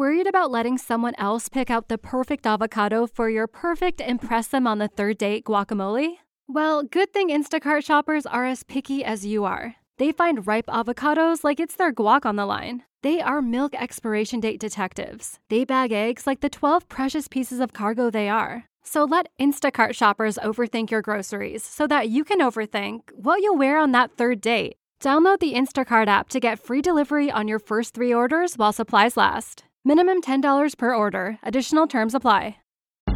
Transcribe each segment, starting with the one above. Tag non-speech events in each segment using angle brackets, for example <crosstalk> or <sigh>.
Worried about letting someone else pick out the perfect avocado for your perfect impress them on the third date guacamole? Well, good thing Instacart shoppers are as picky as you are. They find ripe avocados like it's their guac on the line. They are milk expiration date detectives. They bag eggs like the 12 precious pieces of cargo they are. So let Instacart shoppers overthink your groceries so that you can overthink what you'll wear on that third date. Download the Instacart app to get free delivery on your first three orders while supplies last. Minimum $10 per order. Additional terms apply.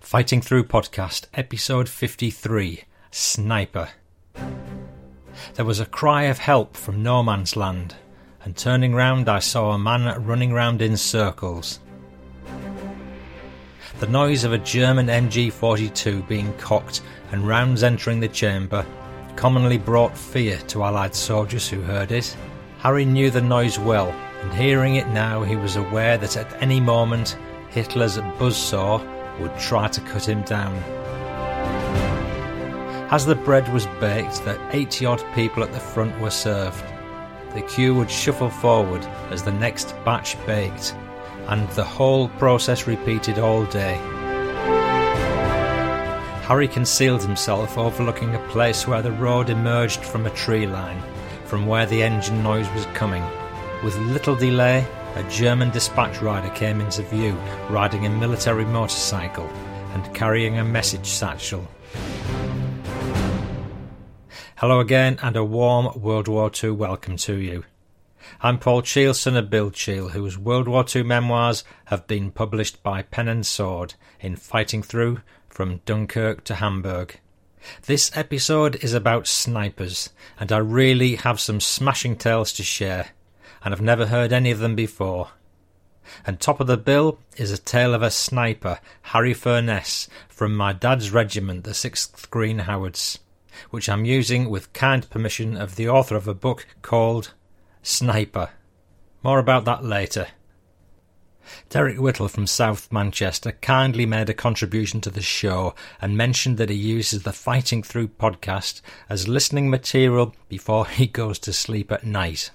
Fighting Through Podcast, Episode 53 Sniper. There was a cry of help from no man's land, and turning round, I saw a man running round in circles. The noise of a German MG 42 being cocked and rounds entering the chamber commonly brought fear to Allied soldiers who heard it. Harry knew the noise well, and hearing it now, he was aware that at any moment Hitler's buzzsaw would try to cut him down. As the bread was baked, the 80 odd people at the front were served. The queue would shuffle forward as the next batch baked, and the whole process repeated all day. Harry concealed himself overlooking a place where the road emerged from a tree line, from where the engine noise was coming. With little delay, a German dispatch rider came into view riding a military motorcycle and carrying a message satchel. Hello again, and a warm World War II welcome to you. I'm Paul Cheall, son of Bill Cheall, whose World War II memoirs have been published by Pen and Sword in Fighting Through from Dunkirk to Hamburg. This episode is about snipers, and I really have some smashing tales to share and I've never heard any of them before. And top of the bill is a tale of a sniper, Harry Furness, from my dad's regiment, the 6th Green Howards, which I'm using with kind permission of the author of a book called Sniper. More about that later. Derek Whittle from South Manchester kindly made a contribution to the show and mentioned that he uses the Fighting Through podcast as listening material before he goes to sleep at night.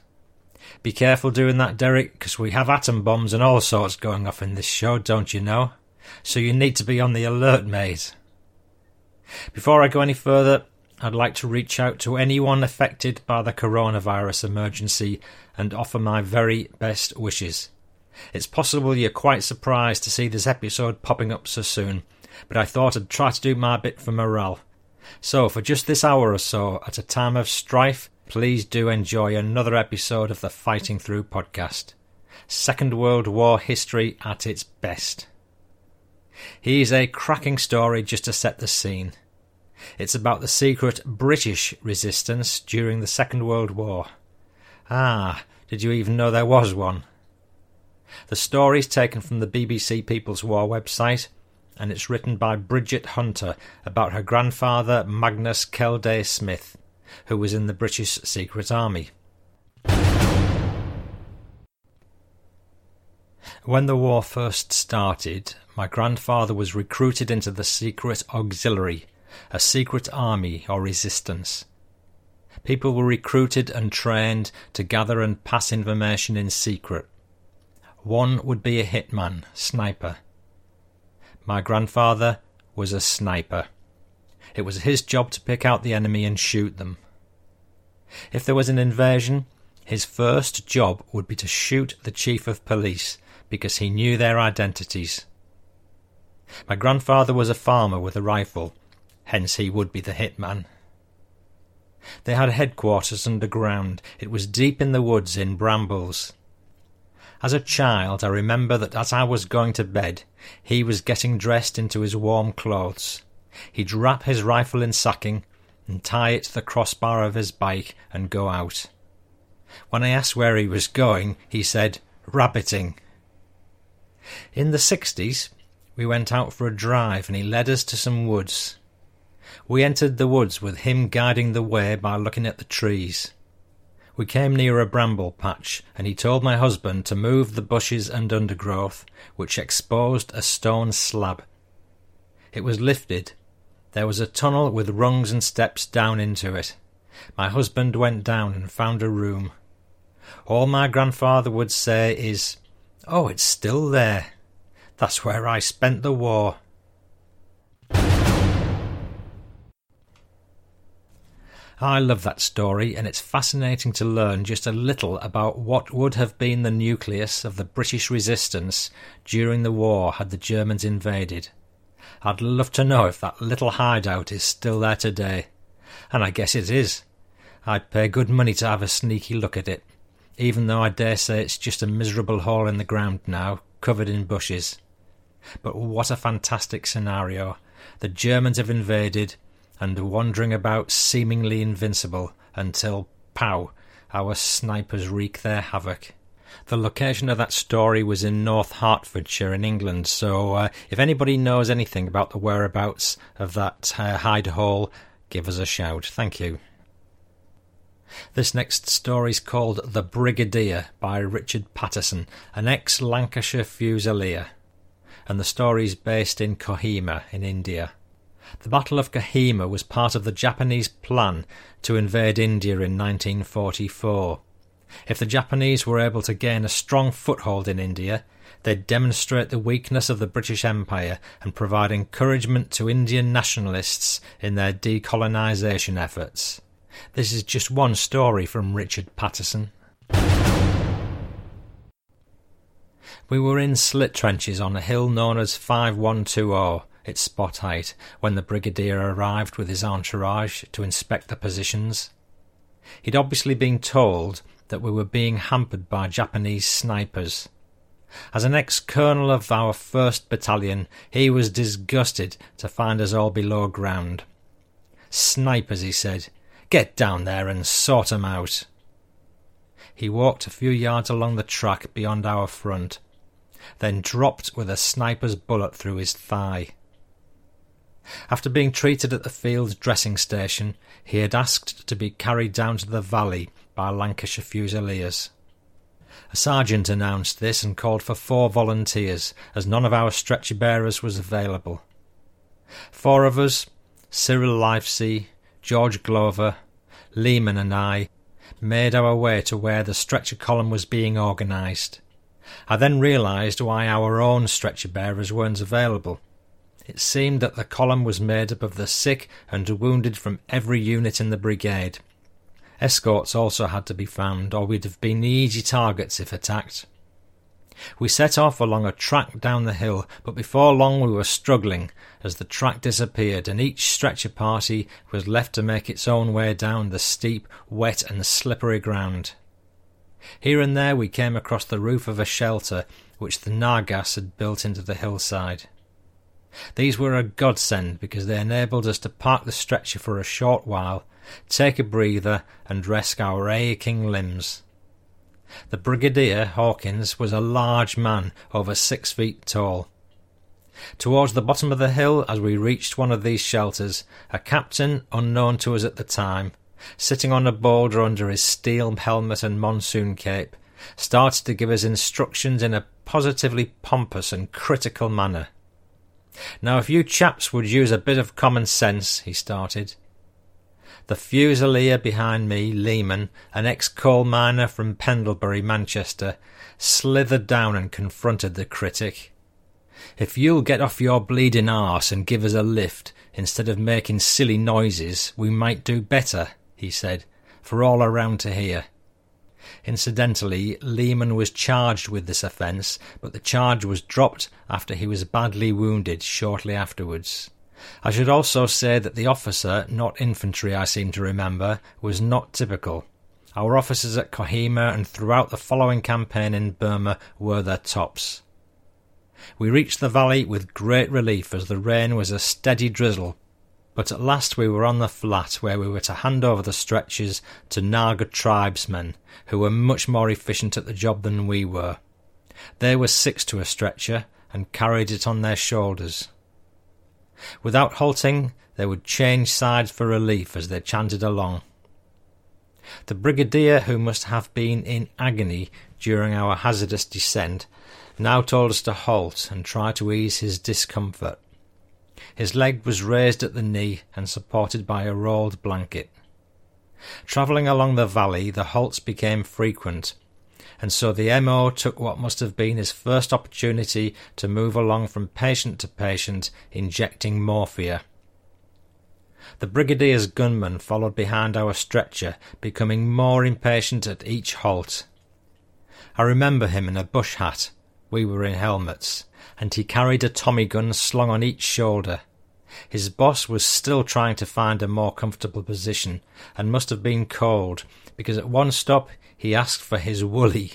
Be careful doing that, Derek, because we have atom bombs and all sorts going off in this show, don't you know? So you need to be on the alert, mate. Before I go any further, I'd like to reach out to anyone affected by the coronavirus emergency and offer my very best wishes. It's possible you're quite surprised to see this episode popping up so soon, but I thought I'd try to do my bit for morale. So, for just this hour or so, at a time of strife, please do enjoy another episode of the Fighting Through podcast. Second World War history at its best. Here's a cracking story just to set the scene. It's about the secret British resistance during the Second World War. Ah, did you even know there was one? The story is taken from the BBC People's War website, and it's written by Bridget Hunter about her grandfather Magnus Kelde Smith who was in the British Secret Army. When the war first started, my grandfather was recruited into the Secret Auxiliary, a secret army or resistance. People were recruited and trained to gather and pass information in secret. One would be a hitman, sniper. My grandfather was a sniper. It was his job to pick out the enemy and shoot them. If there was an invasion, his first job would be to shoot the chief of police because he knew their identities. My grandfather was a farmer with a rifle, hence he would be the hitman. They had headquarters underground. It was deep in the woods in brambles. As a child, I remember that as I was going to bed, he was getting dressed into his warm clothes. He'd wrap his rifle in sacking and tie it to the crossbar of his bike and go out. When I asked where he was going, he said, rabbiting. In the 60s, we went out for a drive and he led us to some woods. We entered the woods with him guiding the way by looking at the trees. We came near a bramble patch, and he told my husband to move the bushes and undergrowth, which exposed a stone slab. It was lifted. There was a tunnel with rungs and steps down into it. My husband went down and found a room. All my grandfather would say is, Oh, it's still there. That's where I spent the war. I love that story, and it's fascinating to learn just a little about what would have been the nucleus of the British resistance during the war had the Germans invaded. I'd love to know if that little hideout is still there today. And I guess it is. I'd pay good money to have a sneaky look at it, even though I dare say it's just a miserable hole in the ground now, covered in bushes. But what a fantastic scenario. The Germans have invaded and wandering about seemingly invincible until, pow, our snipers wreak their havoc. The location of that story was in North Hertfordshire in England, so uh, if anybody knows anything about the whereabouts of that uh, hide hole, give us a shout. Thank you. This next story is called The Brigadier by Richard Patterson, an ex Lancashire Fusilier and the story is based in Kohima in India. The Battle of Kohima was part of the Japanese plan to invade India in 1944. If the Japanese were able to gain a strong foothold in India, they'd demonstrate the weakness of the British Empire and provide encouragement to Indian nationalists in their decolonisation efforts. This is just one story from Richard Patterson. We were in slit trenches on a hill known as 5120, its spot height, when the Brigadier arrived with his entourage to inspect the positions. He'd obviously been told that we were being hampered by Japanese snipers. As an ex colonel of our 1st Battalion, he was disgusted to find us all below ground. Snipers, he said. Get down there and sort 'em out. He walked a few yards along the track beyond our front then dropped with a sniper's bullet through his thigh. After being treated at the field dressing station, he had asked to be carried down to the valley by Lancashire Fusiliers. A sergeant announced this and called for four volunteers, as none of our stretcher bearers was available. Four of us, Cyril Livesey, George Glover, Lehman, and I, made our way to where the stretcher column was being organised. I then realised why our own stretcher bearers weren't available. It seemed that the column was made up of the sick and wounded from every unit in the brigade. Escorts also had to be found, or we'd have been easy targets if attacked. We set off along a track down the hill, but before long we were struggling as the track disappeared and each stretcher party was left to make its own way down the steep, wet, and slippery ground. Here and there we came across the roof of a shelter which the Nagas had built into the hillside. These were a godsend because they enabled us to park the stretcher for a short while, take a breather, and rest our aching limbs. The Brigadier, Hawkins, was a large man, over six feet tall. Towards the bottom of the hill, as we reached one of these shelters, a captain, unknown to us at the time, sitting on a boulder under his steel helmet and monsoon cape, started to give us instructions in a positively pompous and critical manner. Now, if you chaps would use a bit of common sense, he started. The fusilier behind me, Lehman, an ex coal miner from Pendlebury, Manchester, slithered down and confronted the critic. If you'll get off your bleeding arse and give us a lift, instead of making silly noises, we might do better he said, for all around to hear. Incidentally, Lehman was charged with this offence, but the charge was dropped after he was badly wounded shortly afterwards. I should also say that the officer, not infantry I seem to remember, was not typical. Our officers at Kohima and throughout the following campaign in Burma were their tops. We reached the valley with great relief as the rain was a steady drizzle but at last we were on the flat where we were to hand over the stretchers to Naga tribesmen, who were much more efficient at the job than we were. They were six to a stretcher and carried it on their shoulders. Without halting, they would change sides for relief as they chanted along. The brigadier, who must have been in agony during our hazardous descent, now told us to halt and try to ease his discomfort. His leg was raised at the knee and supported by a rolled blanket. Travelling along the valley, the halts became frequent, and so the MO took what must have been his first opportunity to move along from patient to patient, injecting morphia. The brigadier's gunman followed behind our stretcher, becoming more impatient at each halt. I remember him in a bush hat. We were in helmets, and he carried a Tommy gun slung on each shoulder. His boss was still trying to find a more comfortable position, and must have been cold, because at one stop he asked for his woolly.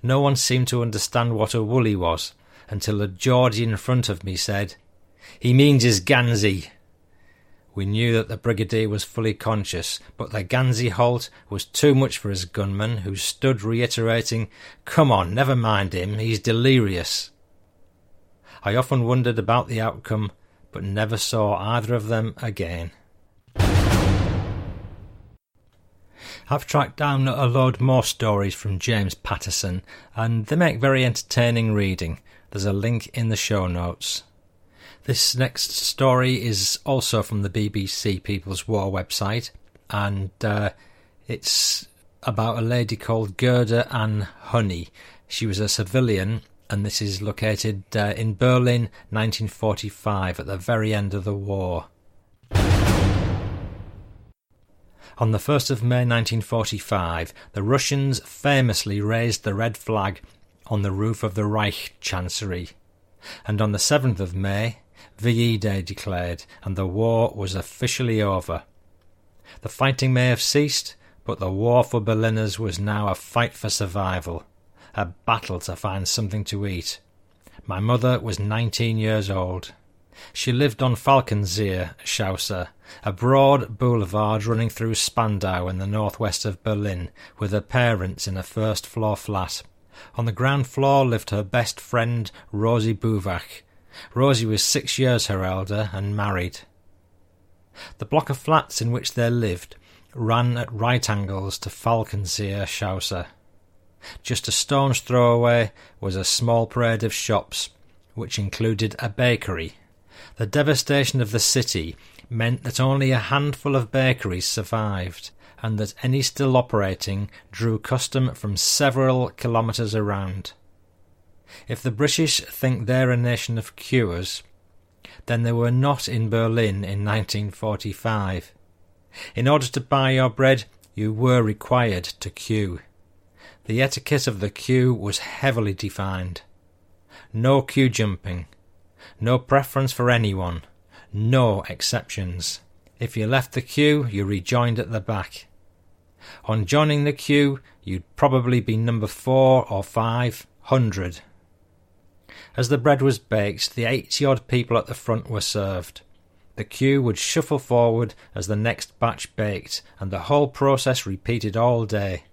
No one seemed to understand what a woolly was, until a Geordie in front of me said, He means his Gansey. We knew that the brigadier was fully conscious, but the Gansey halt was too much for his gunman, who stood reiterating, Come on, never mind him, he's delirious. I often wondered about the outcome but never saw either of them again. I've tracked down a load more stories from James Patterson, and they make very entertaining reading. There's a link in the show notes. This next story is also from the BBC People's War website, and uh, it's about a lady called Gerda Ann Honey. She was a civilian and this is located uh, in Berlin, 1945, at the very end of the war. On the 1st of May 1945, the Russians famously raised the red flag on the roof of the Reich Chancery, and on the 7th of May, VE Day declared, and the war was officially over. The fighting may have ceased, but the war for Berliners was now a fight for survival a battle to find something to eat. My mother was nineteen years old. She lived on Falkensee Chaussee, a broad boulevard running through Spandau in the northwest of Berlin, with her parents in a first floor flat. On the ground floor lived her best friend, Rosie Buvach. Rosie was six years her elder and married. The block of flats in which they lived ran at right angles to Falkensee Chaussee. Just a stone's throw away was a small parade of shops, which included a bakery. The devastation of the city meant that only a handful of bakeries survived, and that any still operating drew custom from several kilometres around. If the British think they're a nation of cures, then they were not in Berlin in 1945. In order to buy your bread, you were required to queue. The etiquette of the queue was heavily defined. No queue jumping. No preference for anyone. No exceptions. If you left the queue, you rejoined at the back. On joining the queue, you'd probably be number four or five hundred. As the bread was baked, the eighty odd people at the front were served. The queue would shuffle forward as the next batch baked, and the whole process repeated all day.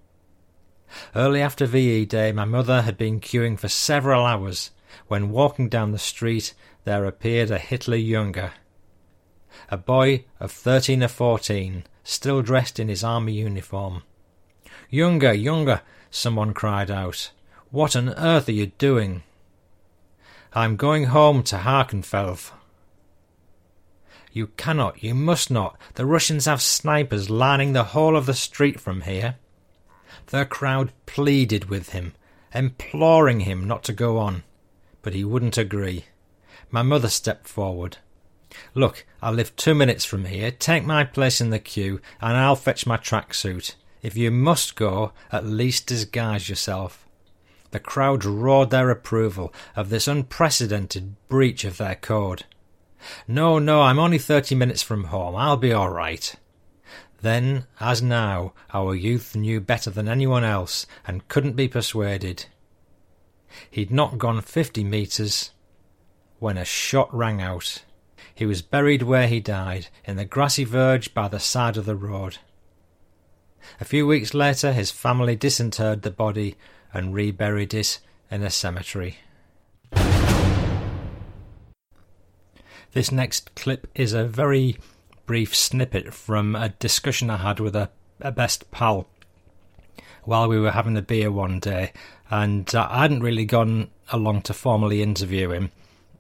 Early after VE Day, my mother had been queuing for several hours when walking down the street there appeared a Hitler Junge. A boy of thirteen or fourteen, still dressed in his army uniform. Younger, Younger, someone cried out. What on earth are you doing? I'm going home to Hakenfeld. You cannot, you must not. The Russians have snipers lining the whole of the street from here. The crowd pleaded with him, imploring him not to go on, but he wouldn't agree. My mother stepped forward. Look, I live two minutes from here. Take my place in the queue, and I'll fetch my tracksuit. If you must go, at least disguise yourself. The crowd roared their approval of this unprecedented breach of their code. No, no, I'm only thirty minutes from home. I'll be all right. Then, as now, our youth knew better than anyone else and couldn't be persuaded. He'd not gone fifty metres when a shot rang out. He was buried where he died, in the grassy verge by the side of the road. A few weeks later, his family disinterred the body and reburied it in a cemetery. This next clip is a very brief snippet from a discussion I had with a, a best pal while we were having a beer one day, and uh, I hadn't really gone along to formally interview him.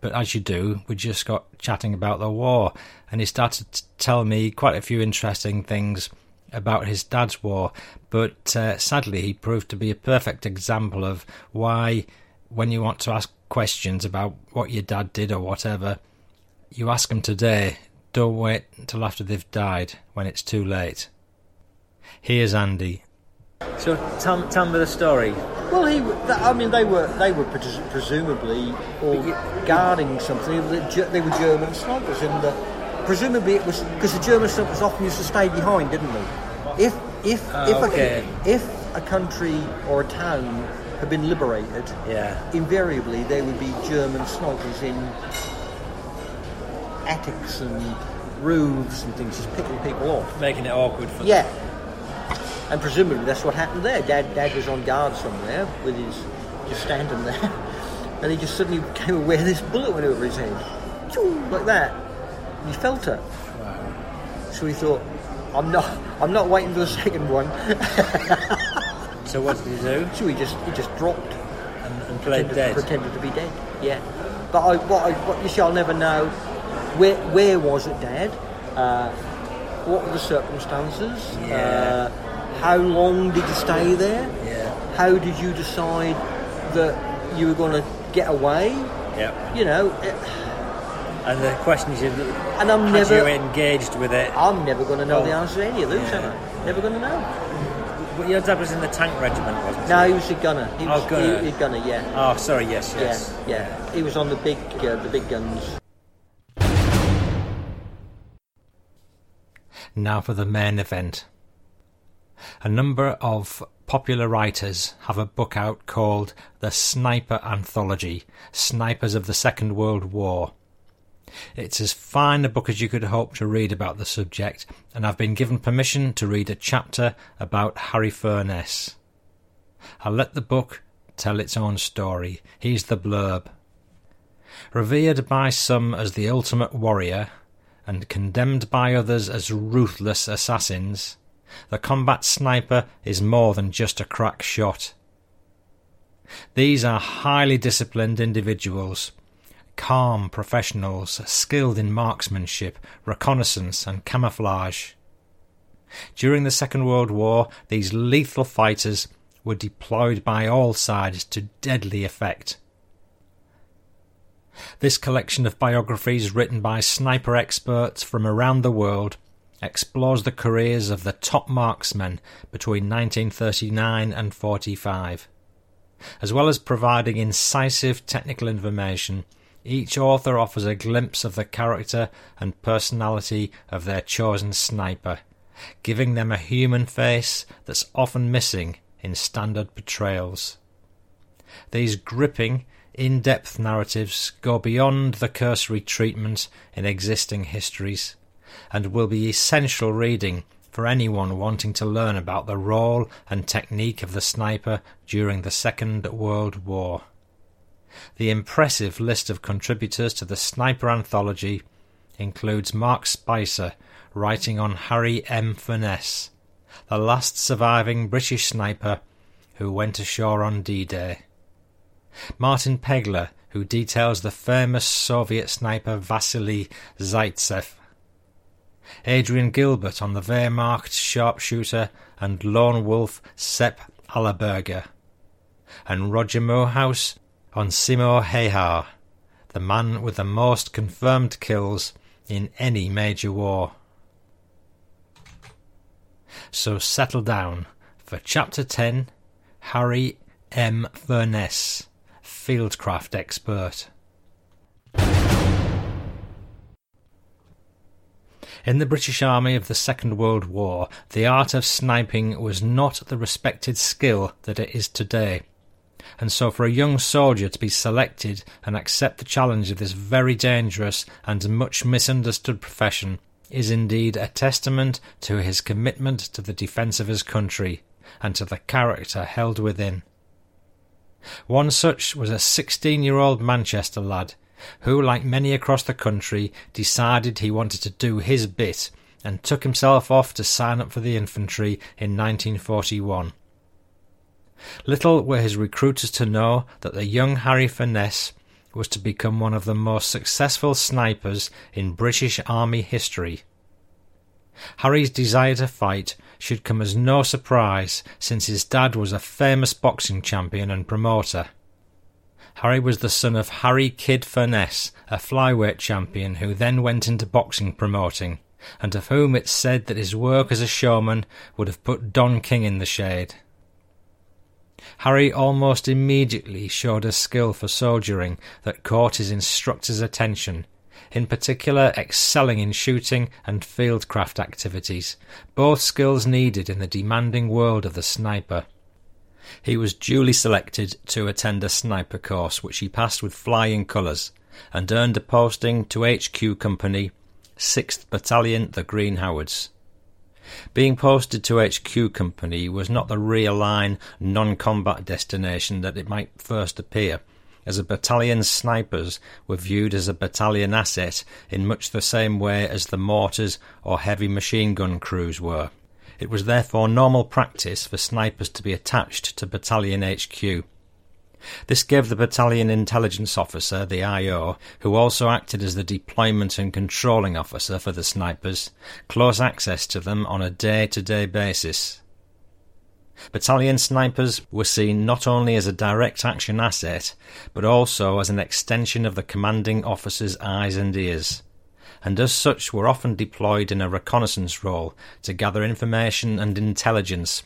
But as you do, we just got chatting about the war, and he started to tell me quite a few interesting things about his dad's war. But uh, sadly, he proved to be a perfect example of why, when you want to ask questions about what your dad did or whatever, you ask them today. Don't wait until after they've died when it's too late. Here's Andy. So tell, tell me the story. Well, he, I mean, they were they were presumably all guarding something. They were German snipers, and uh, presumably it was because the German snipers often used to stay behind, didn't they? If if Oh, if, okay. a, if a country or a town had been liberated, Yeah. invariably there would be German snipers in attics and roofs and things, just picking people off. Making it awkward for Yeah. And presumably that's what happened there. Dad, Dad was on guard somewhere with his just standing there, <laughs> and he just suddenly became aware this bullet went over his head, like that. And he felt it. So he thought, I'm not, I'm not waiting for the second one. <laughs> So what did he do? so he just, he just dropped, And, and played pretended, dead. pretended to be dead. Yeah. But I, what, I, what you shall never know, where, where was it, dead. Uh, what were the circumstances? Yeah. Uh, how long did you stay there? Yeah. How did you decide that you were going to get away? Yeah. You know, it, And the question is, and I'm had never, you engaged with it? I'm never going to know Oh. the answer to any of those, Yeah. am I? Never going to know. But Your dad was in the tank regiment, wasn't No, he? No, he was a gunner. He Oh, was gunner. He, he gunner, yeah. Oh, sorry. Yes. Yes. Yeah, yeah. He was on the big, uh, the big guns. Now for the main event. A number of popular writers have a book out called The Sniper Anthology Snipers of the Second World War. It's as fine a book as you could hope to read about the subject, and I've been given permission to read a chapter about Harry Furness. I'll let the book tell its own story. Here's the blurb. Revered by some as the ultimate warrior, and condemned by others as ruthless assassins, the combat sniper is more than just a crack shot. These are highly disciplined individuals, calm professionals skilled in marksmanship, reconnaissance, and camouflage. During the Second World War, these lethal fighters were deployed by all sides to deadly effect. This collection of biographies written by sniper experts from around the world explores the careers of the top marksmen between 1939 and 45. As well as providing incisive technical information, each author offers a glimpse of the character and personality of their chosen sniper, giving them a human face that's often missing in standard portrayals. These gripping, in depth narratives go beyond the cursory treatment in existing histories and will be essential reading for anyone wanting to learn about the role and technique of the sniper during the Second World War. The impressive list of contributors to the Sniper Anthology includes Mark Spicer writing on Harry M. Furness, the last surviving British sniper who went ashore on D Day. Martin Pegler, who details the famous Soviet sniper Vasily Zaitsev. Adrian Gilbert on the Wehrmacht sharpshooter and lone wolf Sepp Allerberger. And Roger Moorhouse on Simo Häyhä, the man with the most confirmed kills in any major war. So settle down for Chapter 10 Harry M. Furness, Fieldcraft Expert. In the British Army of the Second World War, the art of sniping was not the respected skill that it is today. And so, for a young soldier to be selected and accept the challenge of this very dangerous and much misunderstood profession is indeed a testament to his commitment to the defence of his country and to the character held within. One such was a 16 year old Manchester lad who, like many across the country, decided he wanted to do his bit and took himself off to sign up for the infantry in 1941. Little were his recruiters to know that the young Harry Furness was to become one of the most successful snipers in British Army history. Harry's desire to fight should come as no surprise since his dad was a famous boxing champion and promoter. Harry was the son of Harry Kid Furness, a flyweight champion who then went into boxing promoting, and of whom it's said that his work as a showman would have put Don King in the shade. Harry almost immediately showed a skill for soldiering that caught his instructor's attention, in particular excelling in shooting and fieldcraft activities, both skills needed in the demanding world of the sniper. He was duly selected to attend a sniper course, which he passed with flying colours, and earned a posting to HQ Company, 6th Battalion, the Green Howards. Being posted to HQ Company was not the real line non combat destination that it might first appear, as a battalion's snipers were viewed as a battalion asset in much the same way as the mortars or heavy machine gun crews were. It was therefore normal practice for snipers to be attached to battalion HQ. This gave the battalion intelligence officer, the IO, who also acted as the deployment and controlling officer for the snipers, close access to them on a day to day basis. Battalion snipers were seen not only as a direct action asset, but also as an extension of the commanding officer's eyes and ears, and as such were often deployed in a reconnaissance role to gather information and intelligence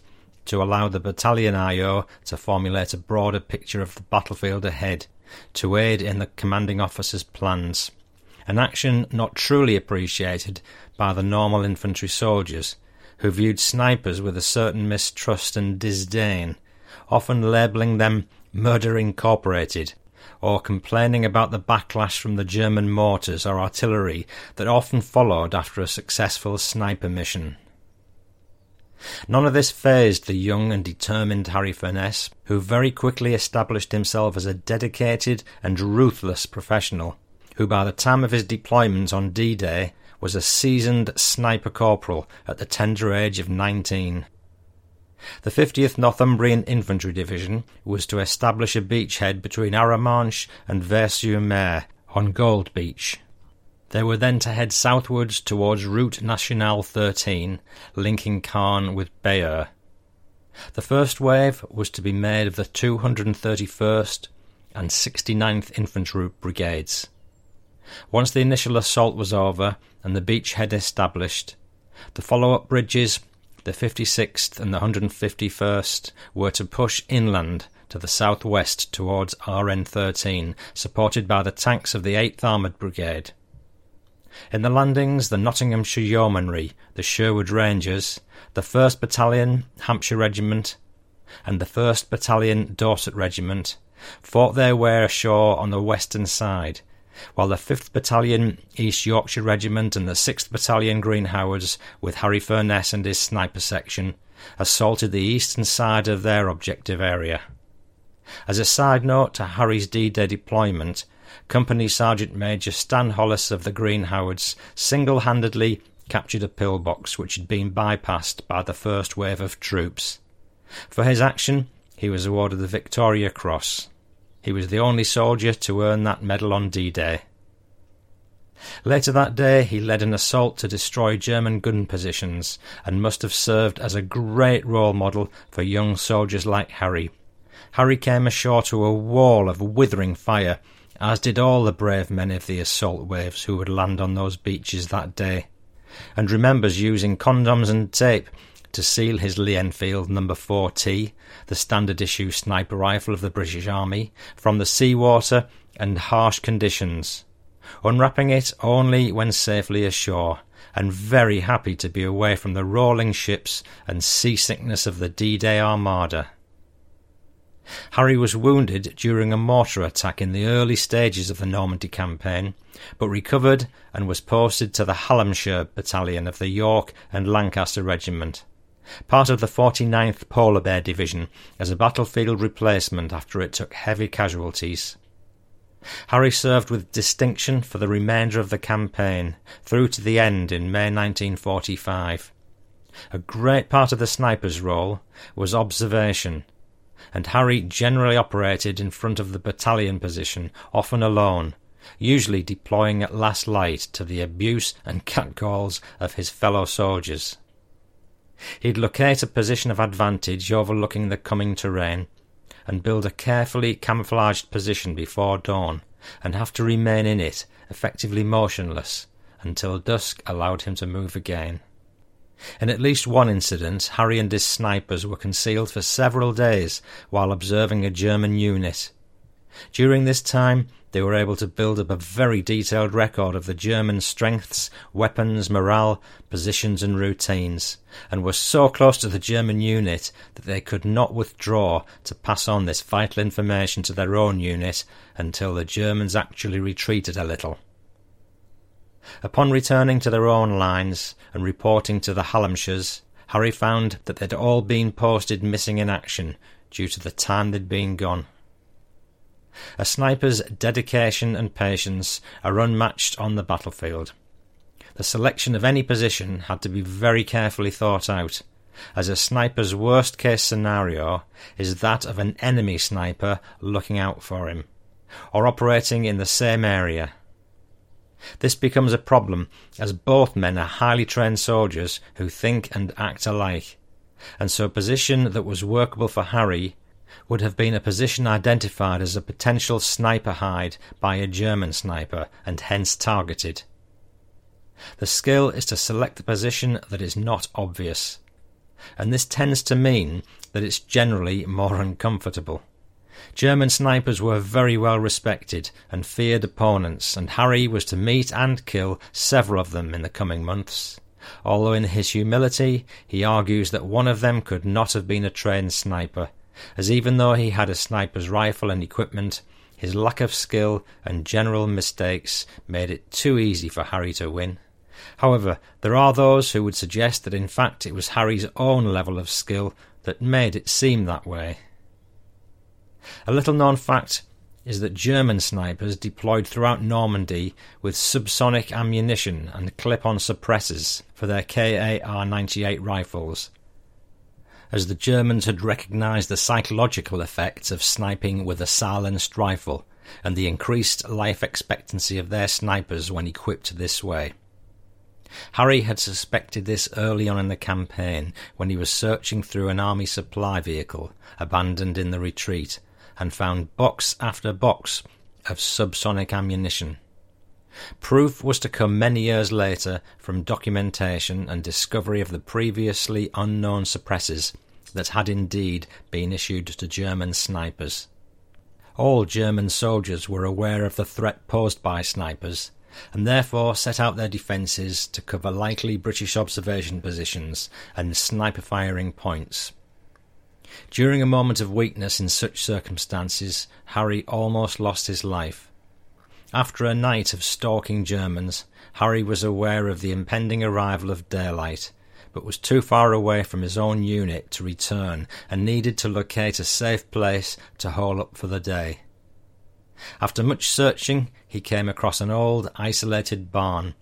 to allow the battalion IO to formulate a broader picture of the battlefield ahead, to aid in the commanding officer's plans. An action not truly appreciated by the normal infantry soldiers, who viewed snipers with a certain mistrust and disdain, often labelling them Murder Incorporated, or complaining about the backlash from the German mortars or artillery that often followed after a successful sniper mission. None of this fazed the young and determined Harry Furness, who very quickly established himself as a dedicated and ruthless professional, who by the time of his deployment on D-Day was a seasoned sniper corporal at the tender age of nineteen. The 50th Northumbrian Infantry Division was to establish a beachhead between Arromanches and Vers-sur-Mer on Gold Beach. They were then to head southwards towards Route Nationale 13, linking Caen with Bayeux. The first wave was to be made of the 231st and 69th Infantry Brigades. Once the initial assault was over and the beachhead established, the follow up brigades, the 56th and the 151st, were to push inland to the southwest towards RN 13, supported by the tanks of the 8th Armoured Brigade. In the landings, the Nottinghamshire Yeomanry, the Sherwood Rangers, the 1st Battalion, Hampshire Regiment, and the 1st Battalion, Dorset Regiment, fought their way ashore on the western side, while the 5th Battalion, East Yorkshire Regiment, and the 6th Battalion, Green Howards, with Harry Furness and his sniper section, assaulted the eastern side of their objective area. As a side note to Harry's D-Day deployment, Company Sergeant Major Stan Hollis of the Green Howards single handedly captured a pillbox which had been bypassed by the first wave of troops. For his action, he was awarded the Victoria Cross. He was the only soldier to earn that medal on D Day. Later that day, he led an assault to destroy German gun positions and must have served as a great role model for young soldiers like Harry. Harry came ashore to a wall of withering fire as did all the brave men of the assault waves who would land on those beaches that day, and remembers using condoms and tape to seal his Lee Enfield number 4T, the standard issue sniper rifle of the British Army, from the seawater and harsh conditions, unwrapping it only when safely ashore, and very happy to be away from the rolling ships and seasickness of the D-Day Armada. Harry was wounded during a mortar attack in the early stages of the Normandy campaign, but recovered and was posted to the Hallamshire Battalion of the York and Lancaster Regiment, part of the 49th Polar Bear Division as a battlefield replacement after it took heavy casualties. Harry served with distinction for the remainder of the campaign, through to the end in May 1945. A great part of the sniper's role was observation, and Harry generally operated in front of the battalion position, often alone, usually deploying at last light to the abuse and catcalls of his fellow soldiers. He'd locate a position of advantage overlooking the coming terrain and build a carefully camouflaged position before dawn and have to remain in it, effectively motionless, until dusk allowed him to move again. In at least one incident, Harry and his snipers were concealed for several days while observing a German unit. During this time, they were able to build up a very detailed record of the German strengths, weapons, morale, positions, and routines, and were so close to the German unit that they could not withdraw to pass on this vital information to their own unit until the Germans actually retreated a little. Upon returning to their own lines and reporting to the Hallamshires, Harry found that they'd all been posted missing in action due to the time they'd been gone. A sniper's dedication and patience are unmatched on the battlefield. The selection of any position had to be very carefully thought out, as a sniper's worst case scenario is that of an enemy sniper looking out for him, or operating in the same area. This becomes a problem as both men are highly trained soldiers who think and act alike, and so a position that was workable for Harry would have been a position identified as a potential sniper hide by a German sniper and hence targeted. The skill is to select the position that is not obvious, and this tends to mean that it's generally more uncomfortable. German snipers were very well respected and feared opponents, and Harry was to meet and kill several of them in the coming months. Although in his humility he argues that one of them could not have been a trained sniper, as even though he had a sniper's rifle and equipment, his lack of skill and general mistakes made it too easy for Harry to win. However, there are those who would suggest that in fact it was Harry's own level of skill that made it seem that way. A little known fact is that German snipers deployed throughout Normandy with subsonic ammunition and clip on suppressors for their KAR 98 rifles, as the Germans had recognized the psychological effects of sniping with a silenced rifle and the increased life expectancy of their snipers when equipped this way. Harry had suspected this early on in the campaign when he was searching through an army supply vehicle abandoned in the retreat and found box after box of subsonic ammunition. Proof was to come many years later from documentation and discovery of the previously unknown suppressors that had indeed been issued to German snipers. All German soldiers were aware of the threat posed by snipers and therefore set out their defences to cover likely British observation positions and sniper firing points. During a moment of weakness in such circumstances, Harry almost lost his life. After a night of stalking Germans, Harry was aware of the impending arrival of daylight, but was too far away from his own unit to return and needed to locate a safe place to hole up for the day. After much searching, he came across an old, isolated barn,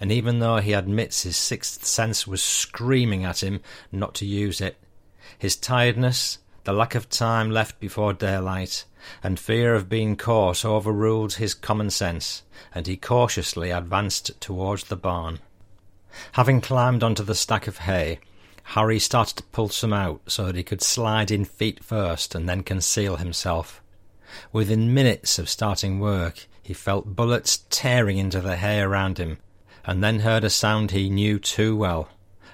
and even though he admits his sixth sense was screaming at him not to use it, his tiredness, the lack of time left before daylight, and fear of being caught overruled his common sense, and he cautiously advanced towards the barn. Having climbed onto the stack of hay, Harry started to pull some out so that he could slide in feet first and then conceal himself. Within minutes of starting work, he felt bullets tearing into the hay around him, and then heard a sound he knew too well.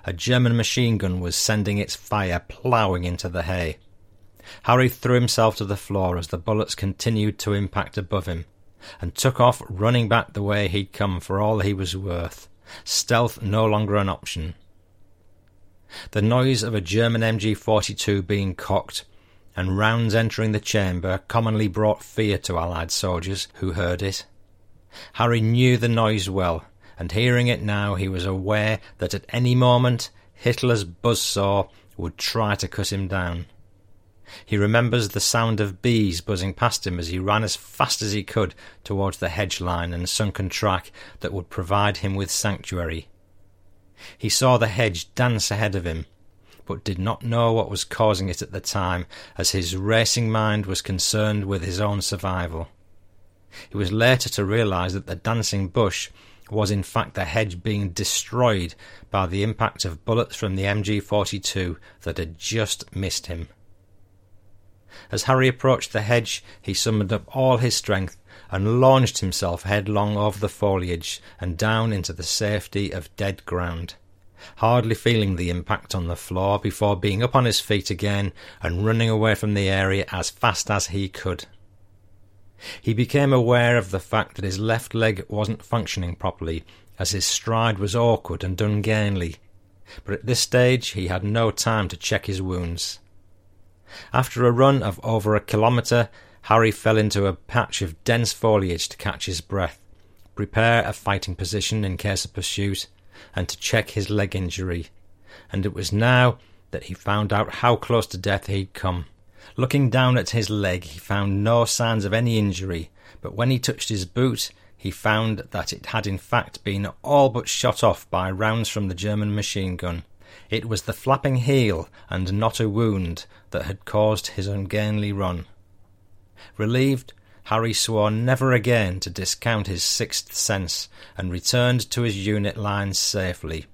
A German machine gun was sending its fire ploughing into the hay. Harry threw himself to the floor as the bullets continued to impact above him, and took off running back the way he'd come for all he was worth, stealth no longer an option. The noise of a German MG 42 being cocked and rounds entering the chamber commonly brought fear to Allied soldiers who heard it. Harry knew the noise well, and hearing it now, he was aware that at any moment Hitler's buzzsaw would try to cut him down. He remembers the sound of bees buzzing past him as he ran as fast as he could towards the hedge line and sunken track that would provide him with sanctuary. He saw the hedge dance ahead of him, but did not know what was causing it at the time, as his racing mind was concerned with his own survival. He was later to realize that the dancing bush was in fact the hedge being destroyed by the impact of bullets from the MG 42 that had just missed him. As Harry approached the hedge, he summoned up all his strength and launched himself headlong over the foliage and down into the safety of dead ground, hardly feeling the impact on the floor before being up on his feet again and running away from the area as fast as he could. He became aware of the fact that his left leg wasn't functioning properly, as his stride was awkward and ungainly. But at this stage he had no time to check his wounds. After a run of over a kilometre, Harry fell into a patch of dense foliage to catch his breath, prepare a fighting position in case of pursuit, and to check his leg injury. And it was now that he found out how close to death he'd come. Looking down at his leg, he found no signs of any injury, but when he touched his boot, he found that it had in fact been all but shot off by rounds from the German machine gun. It was the flapping heel and not a wound that had caused his ungainly run. Relieved, Harry swore never again to discount his sixth sense and returned to his unit lines safely.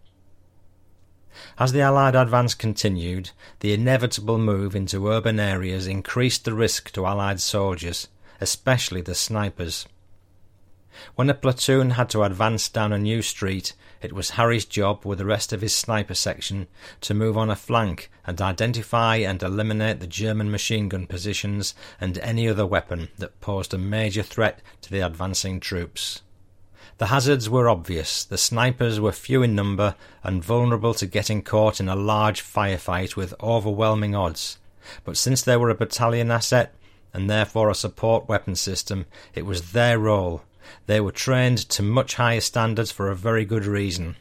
As the Allied advance continued, the inevitable move into urban areas increased the risk to Allied soldiers, especially the snipers. When a platoon had to advance down a new street, it was Harry's job with the rest of his sniper section to move on a flank and identify and eliminate the German machine gun positions and any other weapon that posed a major threat to the advancing troops. The hazards were obvious. The snipers were few in number and vulnerable to getting caught in a large firefight with overwhelming odds. But since they were a battalion asset, and therefore a support weapon system, it was their role. They were trained to much higher standards for a very good reason.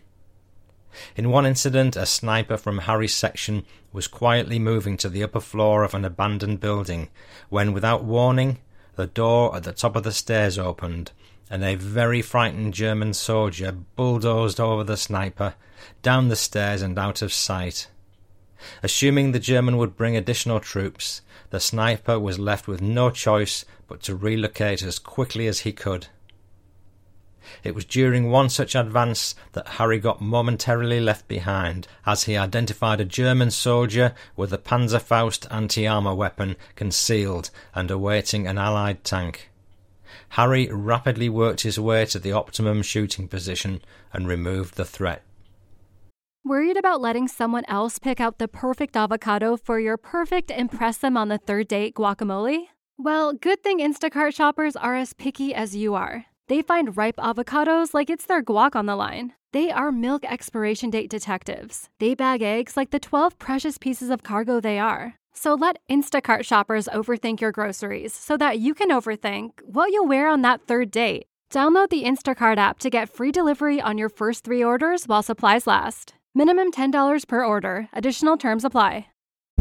In one incident, a sniper from Harry's section was quietly moving to the upper floor of an abandoned building when, without warning, the door at the top of the stairs opened and a very frightened German soldier bulldozed over the sniper, down the stairs and out of sight. Assuming the German would bring additional troops, the sniper was left with no choice but to relocate as quickly as he could. It was during one such advance that Harry got momentarily left behind, as he identified a German soldier with a Panzerfaust anti armour weapon concealed and awaiting an Allied tank. Harry rapidly worked his way to the optimum shooting position and removed the threat. Worried about letting someone else pick out the perfect avocado for your perfect impress them on the third date guacamole? Well, good thing Instacart shoppers are as picky as you are. They find ripe avocados like it's their guac on the line. They are milk expiration date detectives. They bag eggs like the 12 precious pieces of cargo they are. So let Instacart shoppers overthink your groceries so that you can overthink what you'll wear on that third date. Download the Instacart app to get free delivery on your first three orders while supplies last. Minimum $10 per order. Additional terms apply.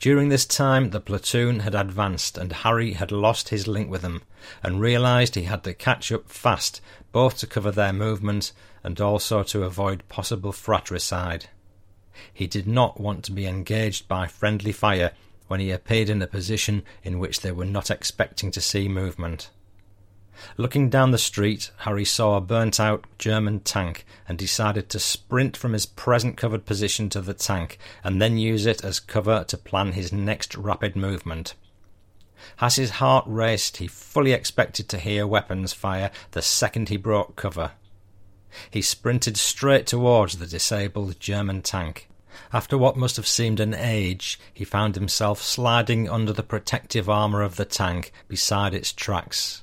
During this time, the platoon had advanced, and Harry had lost his link with them, and realised he had to catch up fast, both to cover their movement and also to avoid possible fratricide. He did not want to be engaged by friendly fire when he appeared in a position in which they were not expecting to see movement. Looking down the street, Harry saw a burnt out German tank and decided to sprint from his present covered position to the tank and then use it as cover to plan his next rapid movement. As his heart raced, he fully expected to hear weapons fire the second he brought cover. He sprinted straight towards the disabled German tank. After what must have seemed an age, he found himself sliding under the protective armour of the tank beside its tracks,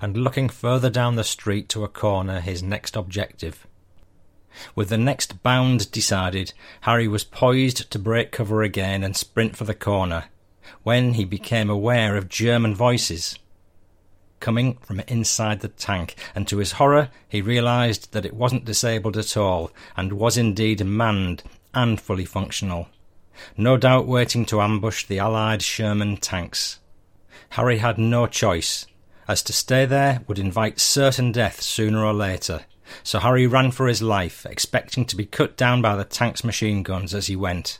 and looking further down the street to a corner his next objective. With the next bound decided, Harry was poised to break cover again and sprint for the corner, when he became aware of German voices coming from inside the tank, and to his horror he realized that it wasn't disabled at all, and was indeed manned and fully functional. No doubt waiting to ambush the Allied Sherman tanks. Harry had no choice, as to stay there would invite certain death sooner or later. So Harry ran for his life, expecting to be cut down by the tank's machine guns as he went.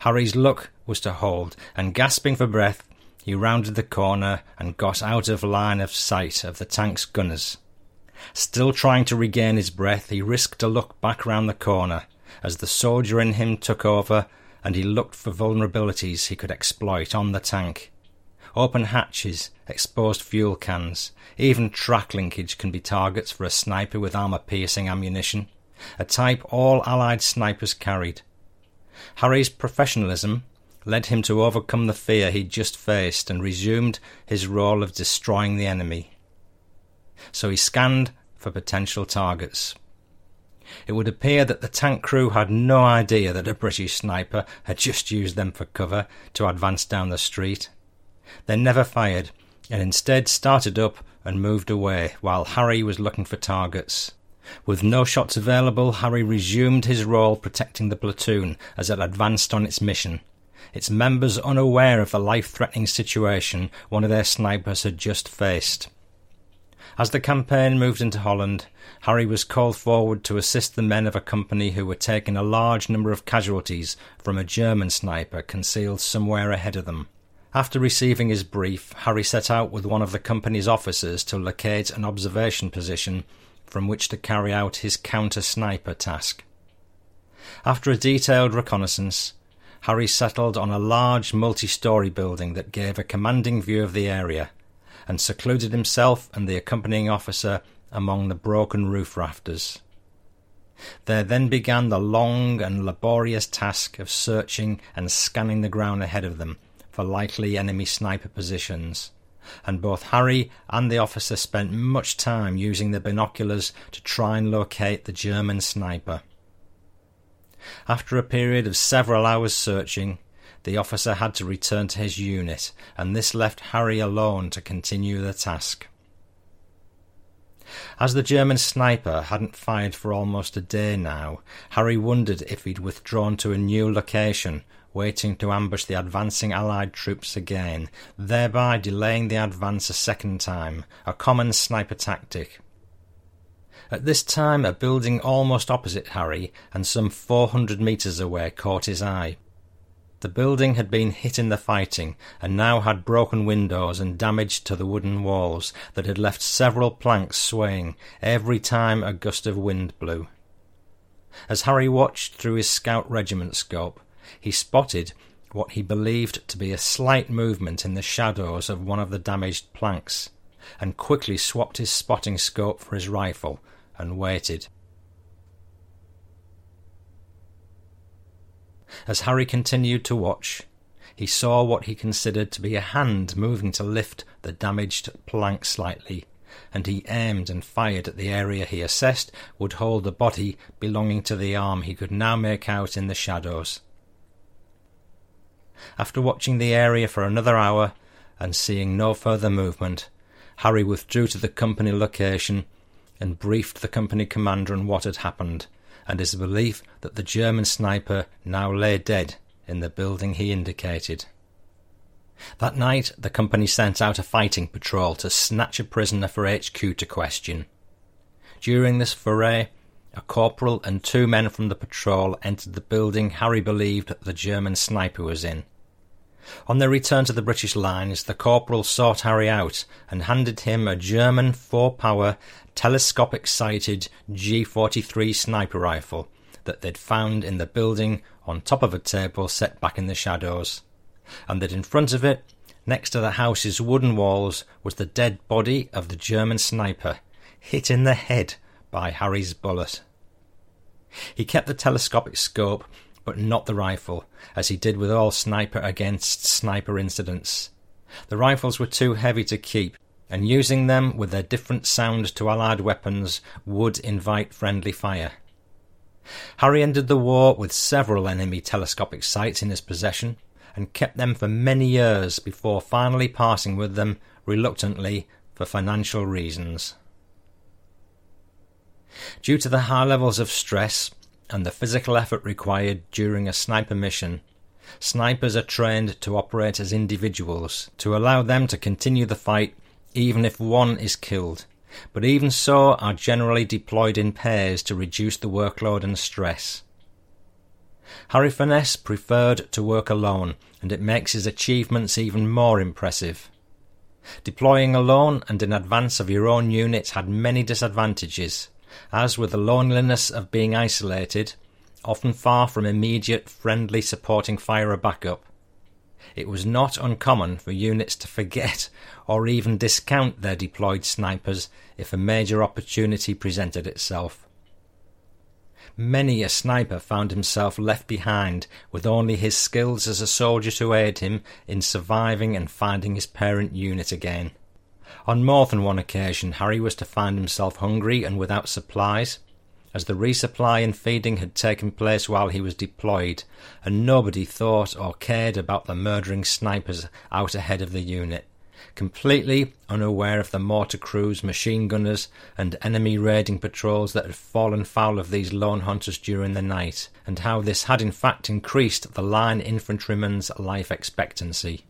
Harry's luck was to hold, and gasping for breath, he rounded the corner and got out of line of sight of the tank's gunners. Still trying to regain his breath, he risked a look back round the corner as the soldier in him took over and he looked for vulnerabilities he could exploit on the tank. Open hatches, exposed fuel cans, even track linkage can be targets for a sniper with armour piercing ammunition, a type all Allied snipers carried. Harry's professionalism led him to overcome the fear he'd just faced and resumed his role of destroying the enemy. So he scanned for potential targets. It would appear that the tank crew had no idea that a British sniper had just used them for cover to advance down the street. They never fired, and instead started up and moved away while Harry was looking for targets. With no shots available, Harry resumed his role protecting the platoon as it advanced on its mission, its members unaware of the life threatening situation one of their snipers had just faced. As the campaign moved into Holland, Harry was called forward to assist the men of a company who were taking a large number of casualties from a German sniper concealed somewhere ahead of them. After receiving his brief, Harry set out with one of the company's officers to locate an observation position from which to carry out his counter sniper task. After a detailed reconnaissance, Harry settled on a large multi story building that gave a commanding view of the area, and secluded himself and the accompanying officer among the broken roof rafters. There then began the long and laborious task of searching and scanning the ground ahead of them for likely enemy sniper positions, and both Harry and the officer spent much time using the binoculars to try and locate the German sniper. After a period of several hours searching, the officer had to return to his unit, and this left Harry alone to continue the task. As the German sniper hadn't fired for almost a day now, Harry wondered if he'd withdrawn to a new location, waiting to ambush the advancing Allied troops again, thereby delaying the advance a second time, a common sniper tactic. At this time, a building almost opposite Harry and some 400 metres away caught his eye. The building had been hit in the fighting and now had broken windows and damage to the wooden walls that had left several planks swaying every time a gust of wind blew. As Harry watched through his scout regiment scope, he spotted what he believed to be a slight movement in the shadows of one of the damaged planks, and quickly swapped his spotting scope for his rifle and waited. As Harry continued to watch, he saw what he considered to be a hand moving to lift the damaged plank slightly, and he aimed and fired at the area he assessed would hold the body belonging to the arm he could now make out in the shadows. After watching the area for another hour and seeing no further movement, Harry withdrew to the company location and briefed the company commander on what had happened and his belief that the German sniper now lay dead in the building he indicated. That night, the company sent out a fighting patrol to snatch a prisoner for HQ to question. During this foray, a corporal and two men from the patrol entered the building Harry believed the German sniper was in. On their return to the British lines, the corporal sought Harry out and handed him a German four power telescopic sighted G43 sniper rifle that they'd found in the building on top of a table set back in the shadows, and that in front of it, next to the house's wooden walls, was the dead body of the German sniper, hit in the head by Harry's bullet. He kept the telescopic scope, but not the rifle, as he did with all sniper against sniper incidents. The rifles were too heavy to keep, and using them with their different sound to allied weapons would invite friendly fire. Harry ended the war with several enemy telescopic sights in his possession and kept them for many years before finally parting with them reluctantly for financial reasons. Due to the high levels of stress and the physical effort required during a sniper mission, snipers are trained to operate as individuals to allow them to continue the fight even if one is killed, but even so are generally deployed in pairs to reduce the workload and stress. Harry Furness preferred to work alone, and it makes his achievements even more impressive. Deploying alone and in advance of your own unit had many disadvantages, as with the loneliness of being isolated, often far from immediate friendly supporting fire or backup. It was not uncommon for units to forget or even discount their deployed snipers if a major opportunity presented itself. Many a sniper found himself left behind with only his skills as a soldier to aid him in surviving and finding his parent unit again. On more than one occasion, Harry was to find himself hungry and without supplies, as the resupply and feeding had taken place while he was deployed, and nobody thought or cared about the murdering snipers out ahead of the unit completely unaware of the mortar crews, machine gunners, and enemy raiding patrols that had fallen foul of these lone hunters during the night, and how this had in fact increased the line infantryman's life expectancy.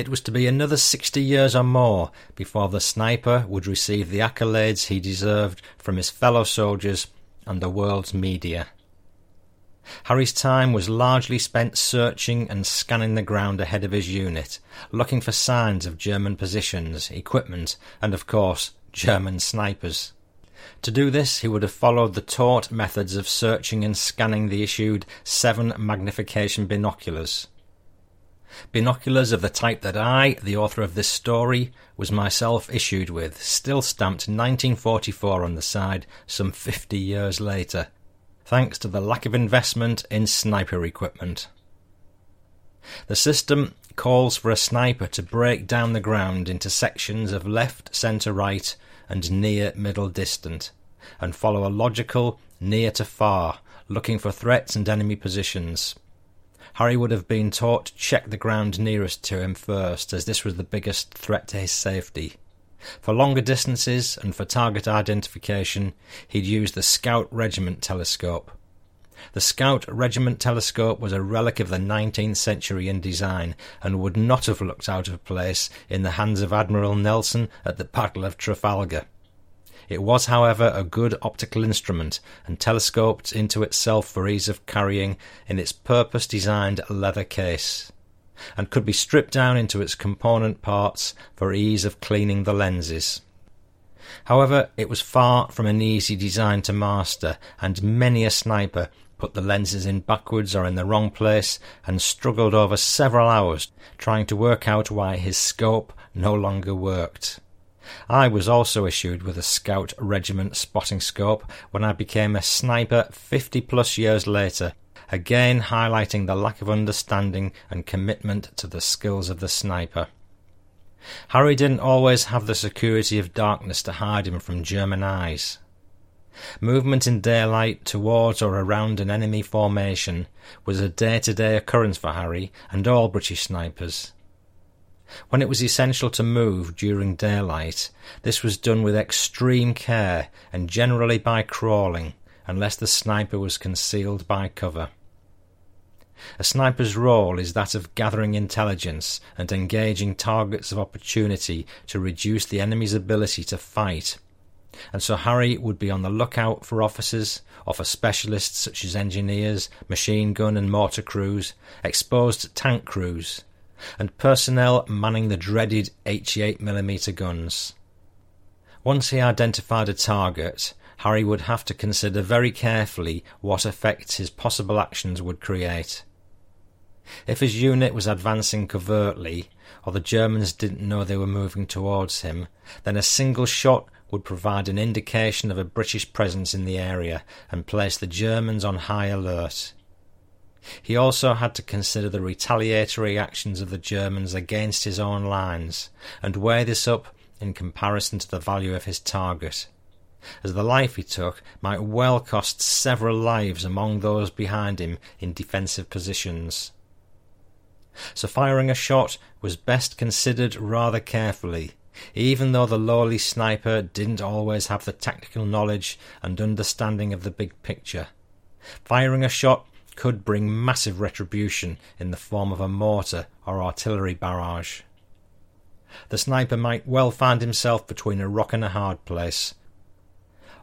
It was to be another sixty years or more before the sniper would receive the accolades he deserved from his fellow soldiers and the world's media. Harry's time was largely spent searching and scanning the ground ahead of his unit, looking for signs of German positions, equipment, and of course, German snipers. To do this, he would have followed the taught methods of searching and scanning the issued seven magnification binoculars. Binoculars of the type that I, the author of this story, was myself issued with, still stamped 1944 on the side, some fifty years later thanks to the lack of investment in sniper equipment. The system calls for a sniper to break down the ground into sections of left, centre, right, and near, middle, distant, and follow a logical near to far, looking for threats and enemy positions. Harry would have been taught to check the ground nearest to him first, as this was the biggest threat to his safety. For longer distances and for target identification, he'd use the Scout Regiment telescope. The Scout Regiment telescope was a relic of the 19th century in design and would not have looked out of place in the hands of Admiral Nelson at the Battle of Trafalgar. It was, however, a good optical instrument and telescoped into itself for ease of carrying in its purpose designed leather case and could be stripped down into its component parts for ease of cleaning the lenses. However, it was far from an easy design to master, and many a sniper put the lenses in backwards or in the wrong place and struggled over several hours trying to work out why his scope no longer worked. I was also issued with a Scout Regiment spotting scope when I became a sniper fifty plus years later again highlighting the lack of understanding and commitment to the skills of the sniper. Harry didn't always have the security of darkness to hide him from German eyes. Movement in daylight towards or around an enemy formation was a day to day occurrence for Harry and all British snipers. When it was essential to move during daylight, this was done with extreme care and generally by crawling, unless the sniper was concealed by cover. A sniper's role is that of gathering intelligence and engaging targets of opportunity to reduce the enemy's ability to fight. And so Harry would be on the lookout for officers, or for specialists such as engineers, machine gun and mortar crews, exposed tank crews, and personnel manning the dreaded 88mm guns. Once he identified a target, Harry would have to consider very carefully what effects his possible actions would create. If his unit was advancing covertly, or the Germans didn't know they were moving towards him, then a single shot would provide an indication of a British presence in the area and place the Germans on high alert. He also had to consider the retaliatory actions of the Germans against his own lines and weigh this up in comparison to the value of his target, as the life he took might well cost several lives among those behind him in defensive positions. So firing a shot was best considered rather carefully, even though the lowly sniper didn't always have the tactical knowledge and understanding of the big picture. Firing a shot could bring massive retribution in the form of a mortar or artillery barrage. The sniper might well find himself between a rock and a hard place.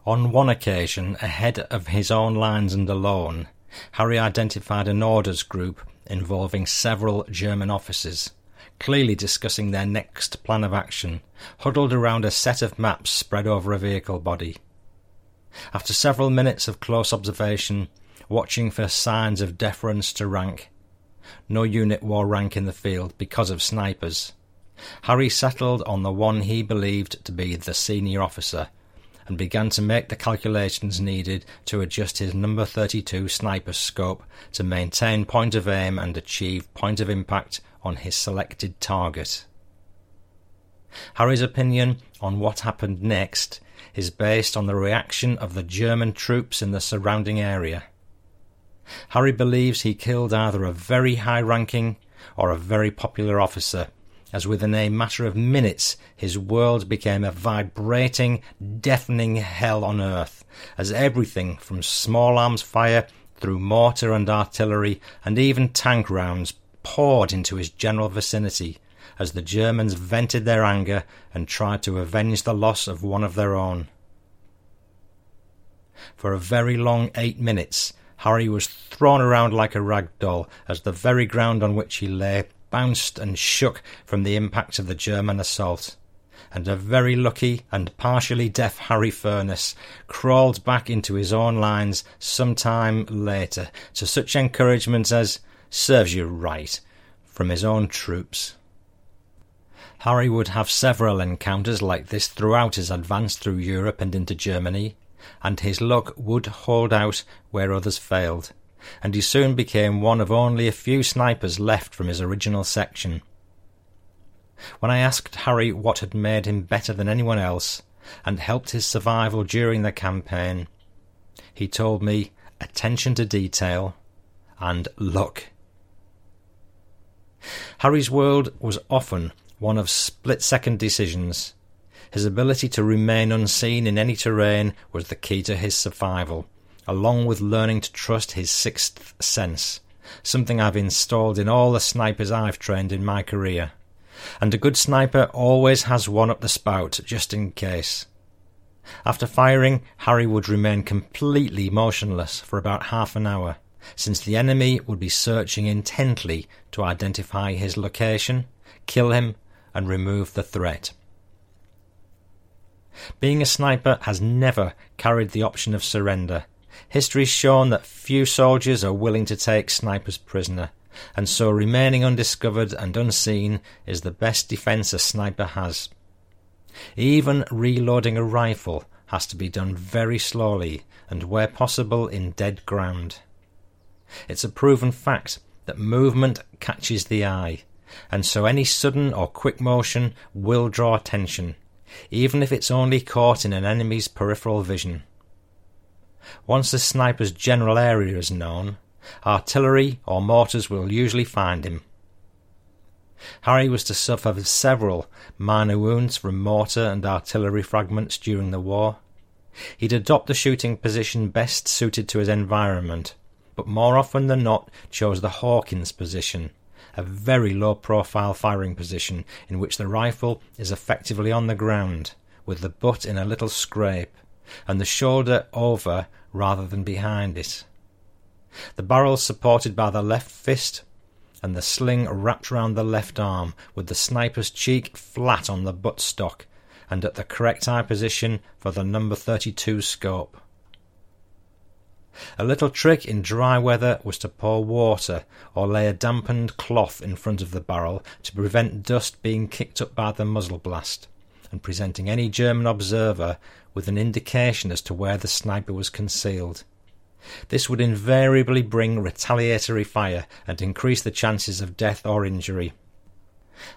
On one occasion, ahead of his own lines and alone, Harry identified an orders group involving several German officers, clearly discussing their next plan of action, huddled around a set of maps spread over a vehicle body. After several minutes of close observation, watching for signs of deference to rank, no unit wore rank in the field because of snipers. Harry settled on the one he believed to be the senior officer and began to make the calculations needed to adjust his number 32 sniper scope to maintain point of aim and achieve point of impact on his selected target. Harry's opinion on what happened next is based on the reaction of the German troops in the surrounding area. Harry believes he killed either a very high ranking or a very popular officer as within a matter of minutes his world became a vibrating, deafening hell on earth, as everything from small arms fire through mortar and artillery and even tank rounds poured into his general vicinity as the Germans vented their anger and tried to avenge the loss of one of their own. For a very long eight minutes, Harry was thrown around like a rag doll as the very ground on which he lay bounced and shook from the impact of the German assault, and a very lucky and partially deaf Harry Furness crawled back into his own lines some time later to such encouragement as serves you right from his own troops. Harry would have several encounters like this throughout his advance through Europe and into Germany, and his luck would hold out where others failed and he soon became one of only a few snipers left from his original section. When I asked Harry what had made him better than anyone else and helped his survival during the campaign, he told me attention to detail and luck. Harry's world was often one of split second decisions. His ability to remain unseen in any terrain was the key to his survival along with learning to trust his sixth sense, something I've installed in all the snipers I've trained in my career. And a good sniper always has one up the spout, just in case. After firing, Harry would remain completely motionless for about half an hour, since the enemy would be searching intently to identify his location, kill him, and remove the threat. Being a sniper has never carried the option of surrender, History's shown that few soldiers are willing to take snipers prisoner, and so remaining undiscovered and unseen is the best defence a sniper has. Even reloading a rifle has to be done very slowly and where possible in dead ground. It's a proven fact that movement catches the eye, and so any sudden or quick motion will draw attention, even if it's only caught in an enemy's peripheral vision. Once the sniper's general area is known, artillery or mortars will usually find him. Harry was to suffer several minor wounds from mortar and artillery fragments during the war. He'd adopt the shooting position best suited to his environment, but more often than not chose the Hawkins position, a very low profile firing position in which the rifle is effectively on the ground, with the butt in a little scrape, and the shoulder over rather than behind it. The barrel supported by the left fist, and the sling wrapped round the left arm, with the sniper's cheek flat on the buttstock, and at the correct eye position for the number 32 scope. A little trick in dry weather was to pour water or lay a dampened cloth in front of the barrel to prevent dust being kicked up by the muzzle blast and presenting any German observer with an indication as to where the sniper was concealed. This would invariably bring retaliatory fire and increase the chances of death or injury.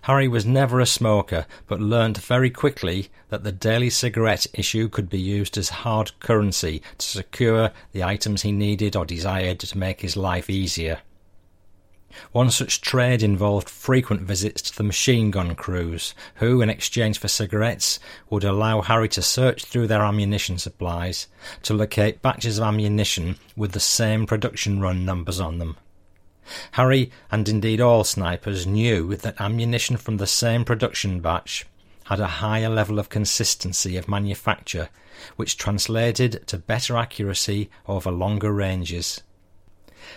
Harry was never a smoker, but learnt very quickly that the daily cigarette issue could be used as hard currency to secure the items he needed or desired to make his life easier. One such trade involved frequent visits to the machine gun crews, who, in exchange for cigarettes, would allow Harry to search through their ammunition supplies to locate batches of ammunition with the same production run numbers on them. Harry, and indeed all snipers, knew that ammunition from the same production batch had a higher level of consistency of manufacture, which translated to better accuracy over longer ranges.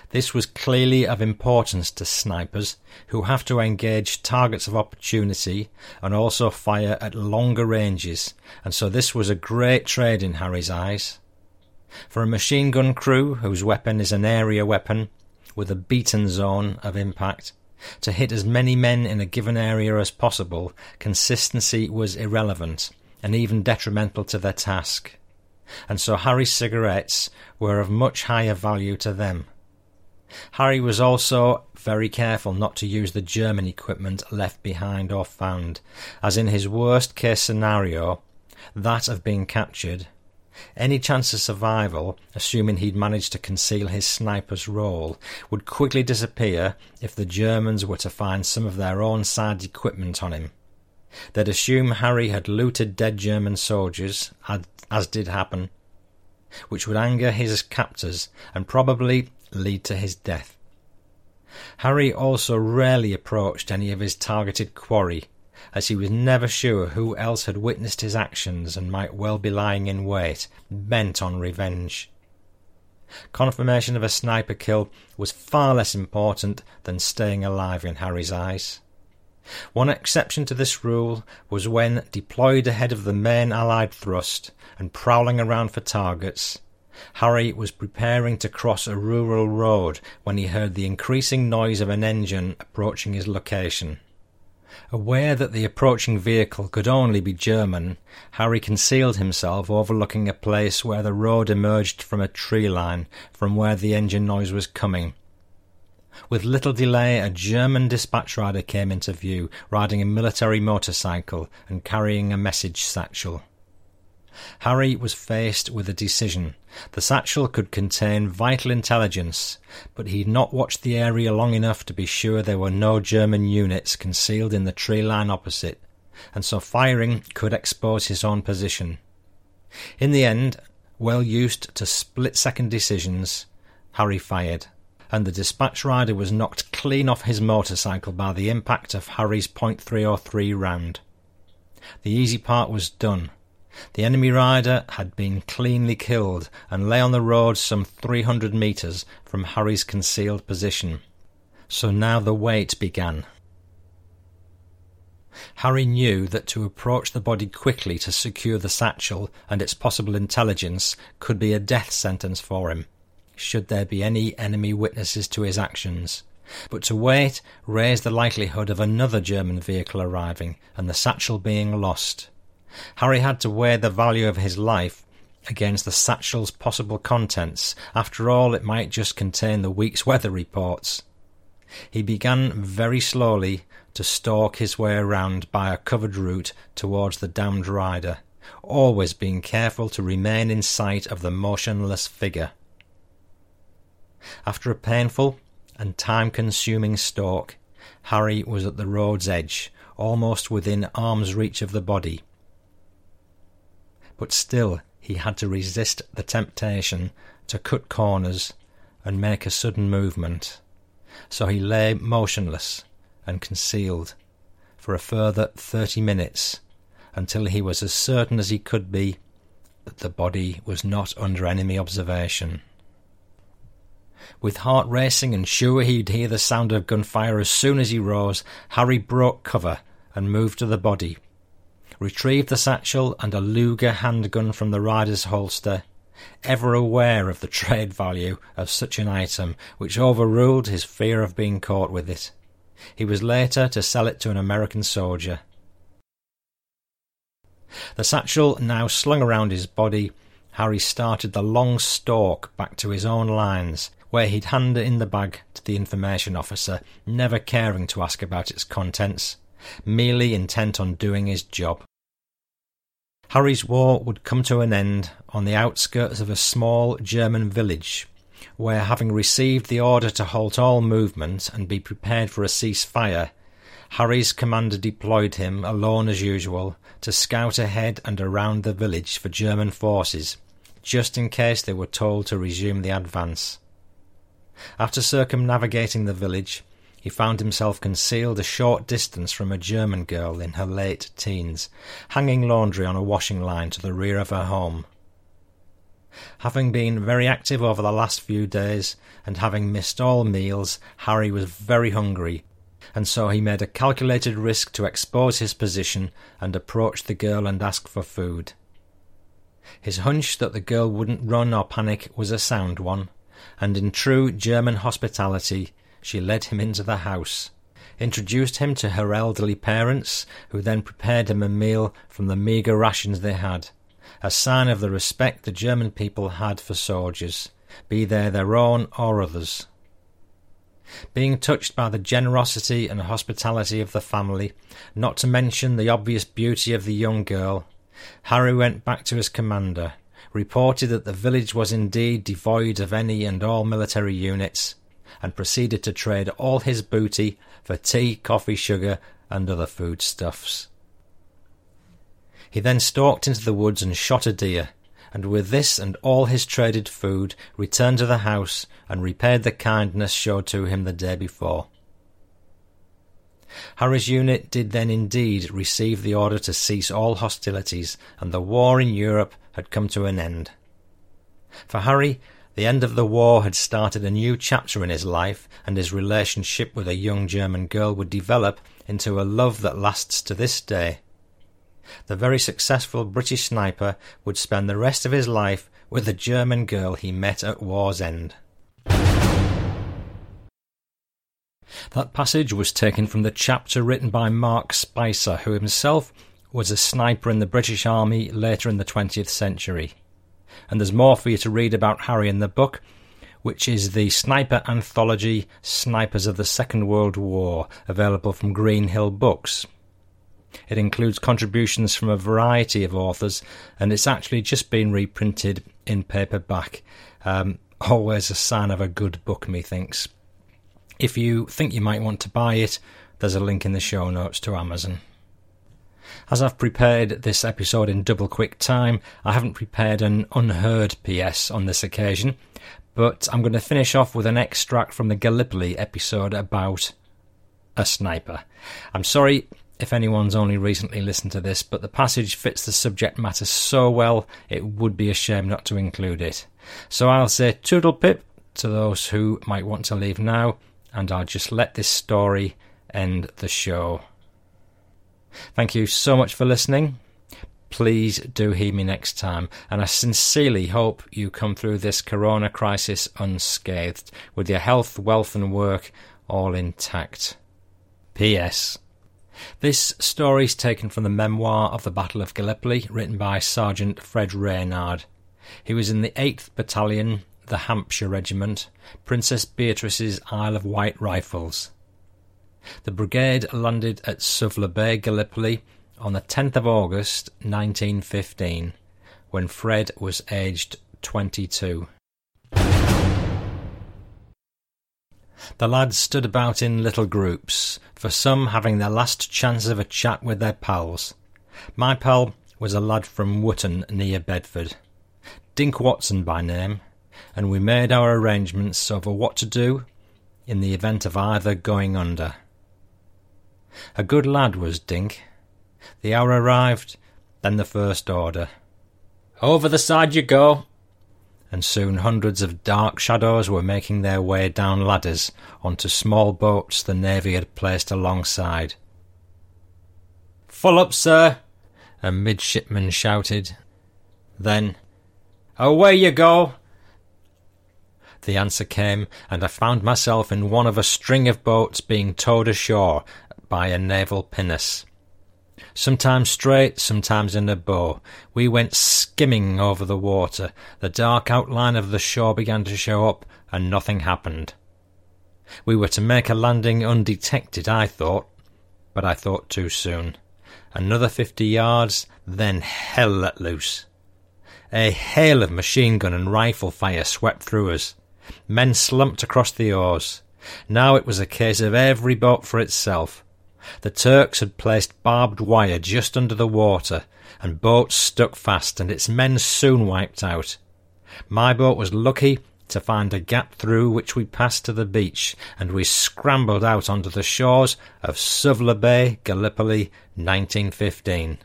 This was clearly of importance to snipers, who have to engage targets of opportunity and also fire at longer ranges, and so this was a great trade in Harry's eyes. For a machine gun crew whose weapon is an area weapon, with a beaten zone of impact. To hit as many men in a given area as possible, consistency was irrelevant and even detrimental to their task. And so Harry's cigarettes were of much higher value to them. Harry was also very careful not to use the German equipment left behind or found, as in his worst case scenario, that of being captured, any chance of survival, assuming he'd managed to conceal his sniper's role, would quickly disappear if the Germans were to find some of their own side equipment on him. They'd assume Harry had looted dead German soldiers, as did happen, which would anger his captors and probably lead to his death. Harry also rarely approached any of his targeted quarry, as he was never sure who else had witnessed his actions and might well be lying in wait, bent on revenge. Confirmation of a sniper kill was far less important than staying alive in Harry's eyes. One exception to this rule was when, deployed ahead of the main Allied thrust and prowling around for targets, Harry was preparing to cross a rural road when he heard the increasing noise of an engine approaching his location. Aware that the approaching vehicle could only be German, Harry concealed himself overlooking a place where the road emerged from a tree line from where the engine noise was coming. With little delay, a German dispatch rider came into view, riding a military motorcycle and carrying a message satchel. Harry was faced with a decision. The satchel could contain vital intelligence, but he'd not watched the area long enough to be sure there were no German units concealed in the tree line opposite, and so firing could expose his own position. In the end, well used to split second decisions, Harry fired, and the dispatch rider was knocked clean off his motorcycle by the impact of Harry's .303 round. The easy part was done the enemy rider had been cleanly killed and lay on the road some 300 metres from Harry's concealed position. So now the wait began. Harry knew that to approach the body quickly to secure the satchel and its possible intelligence could be a death sentence for him, should there be any enemy witnesses to his actions. But to wait raised the likelihood of another German vehicle arriving and the satchel being lost. Harry had to weigh the value of his life against the satchel's possible contents. After all, it might just contain the week's <laughs> weather reports. He began very slowly to stalk his way around by a covered route towards the damned rider, always being careful to remain in sight of the motionless figure. After a painful and time consuming stalk, Harry was at the road's edge, almost within arm's reach of the body but still he had to resist the temptation to cut corners and make a sudden movement. So he lay motionless and concealed for a further thirty minutes until he was as certain as he could be that the body was not under enemy observation. With heart racing and sure he'd hear the sound of gunfire as soon as he rose, Harry broke cover and moved to the body, retrieved the satchel and a Luger handgun from the rider's holster, ever aware of the trade value of such an item, which overruled his fear of being caught with it. He was later to sell it to an American soldier. The satchel now slung around his body, Harry started the long stalk back to his own lines, where he'd hand in the bag to the information officer, never caring to ask about its contents, merely intent on doing his job. Harry's war would come to an end on the outskirts of a small German village, where, having received the order to halt all movement and be prepared for a ceasefire, Harry's commander deployed him, alone as usual, to scout ahead and around the village for German forces, just in case they were told to resume the advance. After circumnavigating the village, he found himself concealed a short distance from a German girl in her late teens, hanging laundry on a washing line to the rear of her home. Having been very active over the last few days, and having missed all meals, Harry was very hungry, and so he made a calculated risk to expose his position and approach the girl and ask for food. His hunch that the girl wouldn't run or panic was a sound one, and in true German hospitality, she led him into the house, introduced him to her elderly parents, who then prepared him a meal from the meagre rations they had, a sign of the respect the German people had for soldiers, be they their own or others. Being touched by the generosity and hospitality of the family, not to mention the obvious beauty of the young girl, Harry went back to his commander, reported that the village was indeed devoid of any and all military units, and proceeded to trade all his booty for tea, coffee, sugar, and other foodstuffs. He then stalked into the woods and shot a deer, and with this and all his traded food returned to the house and repaid the kindness showed to him the day before. Harry's unit did then indeed receive the order to cease all hostilities, and the war in Europe had come to an end. For Harry, the end of the war had started a new chapter in his life, and his relationship with a young German girl would develop into a love that lasts to this day. The very successful British sniper would spend the rest of his life with the German girl he met at war's end. That passage was taken from the chapter written by Mark Spicer, who himself was a sniper in the British Army later in the 20th century. And there's more for you to read about Harry in the book, which is the sniper anthology Snipers of the Second World War, available from Greenhill Books. It includes contributions from a variety of authors, and it's actually just been reprinted in paperback. Um, always a sign of a good book, methinks. If you think you might want to buy it, there's a link in the show notes to Amazon. As I've prepared this episode in double quick time, I haven't prepared an unheard PS on this occasion, but I'm going to finish off with an extract from the Gallipoli episode about a sniper. I'm sorry if anyone's only recently listened to this, but the passage fits the subject matter so well it would be a shame not to include it. So I'll say toodle pip to those who might want to leave now, and I'll just let this story end the show. Thank you so much for listening. Please do hear me next time, and I sincerely hope you come through this corona crisis unscathed, with your health, wealth, and work all intact. P.S. This story is taken from the memoir of the Battle of Gallipoli, written by Sergeant Fred Reynard. He was in the 8th Battalion, the Hampshire Regiment, Princess Beatrice's Isle of Wight Rifles. The brigade landed at Suvla Bay, Gallipoli, on the 10th of August 1915, when Fred was aged 22. The lads stood about in little groups, for some having their last chance of a chat with their pals. My pal was a lad from Wootton near Bedford, Dink Watson by name, and we made our arrangements over what to do in the event of either going under. A good lad was Dink. The hour arrived, then the first order. Over the side you go! And soon hundreds of dark shadows were making their way down ladders onto small boats the navy had placed alongside. Full up, sir! A midshipman shouted. Then, Away you go! The answer came, and I found myself in one of a string of boats being towed ashore by a naval pinnace. Sometimes straight, sometimes in a bow, we went skimming over the water. The dark outline of the shore began to show up, and nothing happened. We were to make a landing undetected, I thought, but I thought too soon. Another fifty yards, then hell let loose. A hail of machine gun and rifle fire swept through us. Men slumped across the oars. Now it was a case of every boat for itself. The Turks had placed barbed wire just under the water, and boats stuck fast, and its men soon wiped out. My boat was lucky to find a gap through which we passed to the beach, and we scrambled out onto the shores of Suvla Bay, Gallipoli, 1915.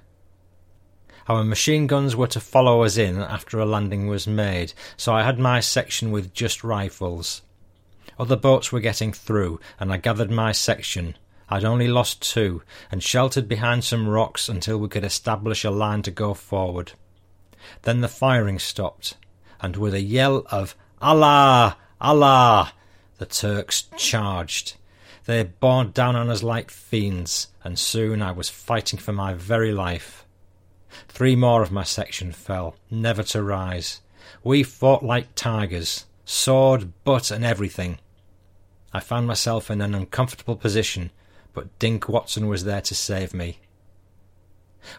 Our machine guns were to follow us in after a landing was made, so I had my section with just rifles. Other boats were getting through, and I gathered my section. I'd only lost two, and sheltered behind some rocks until we could establish a line to go forward. Then the firing stopped, and with a yell of Allah! Allah! The Turks charged. They bore down on us like fiends, and soon I was fighting for my very life. Three more of my section fell, never to rise. We fought like tigers, sword, butt, and everything. I found myself in an uncomfortable position, but Dink Watson was there to save me.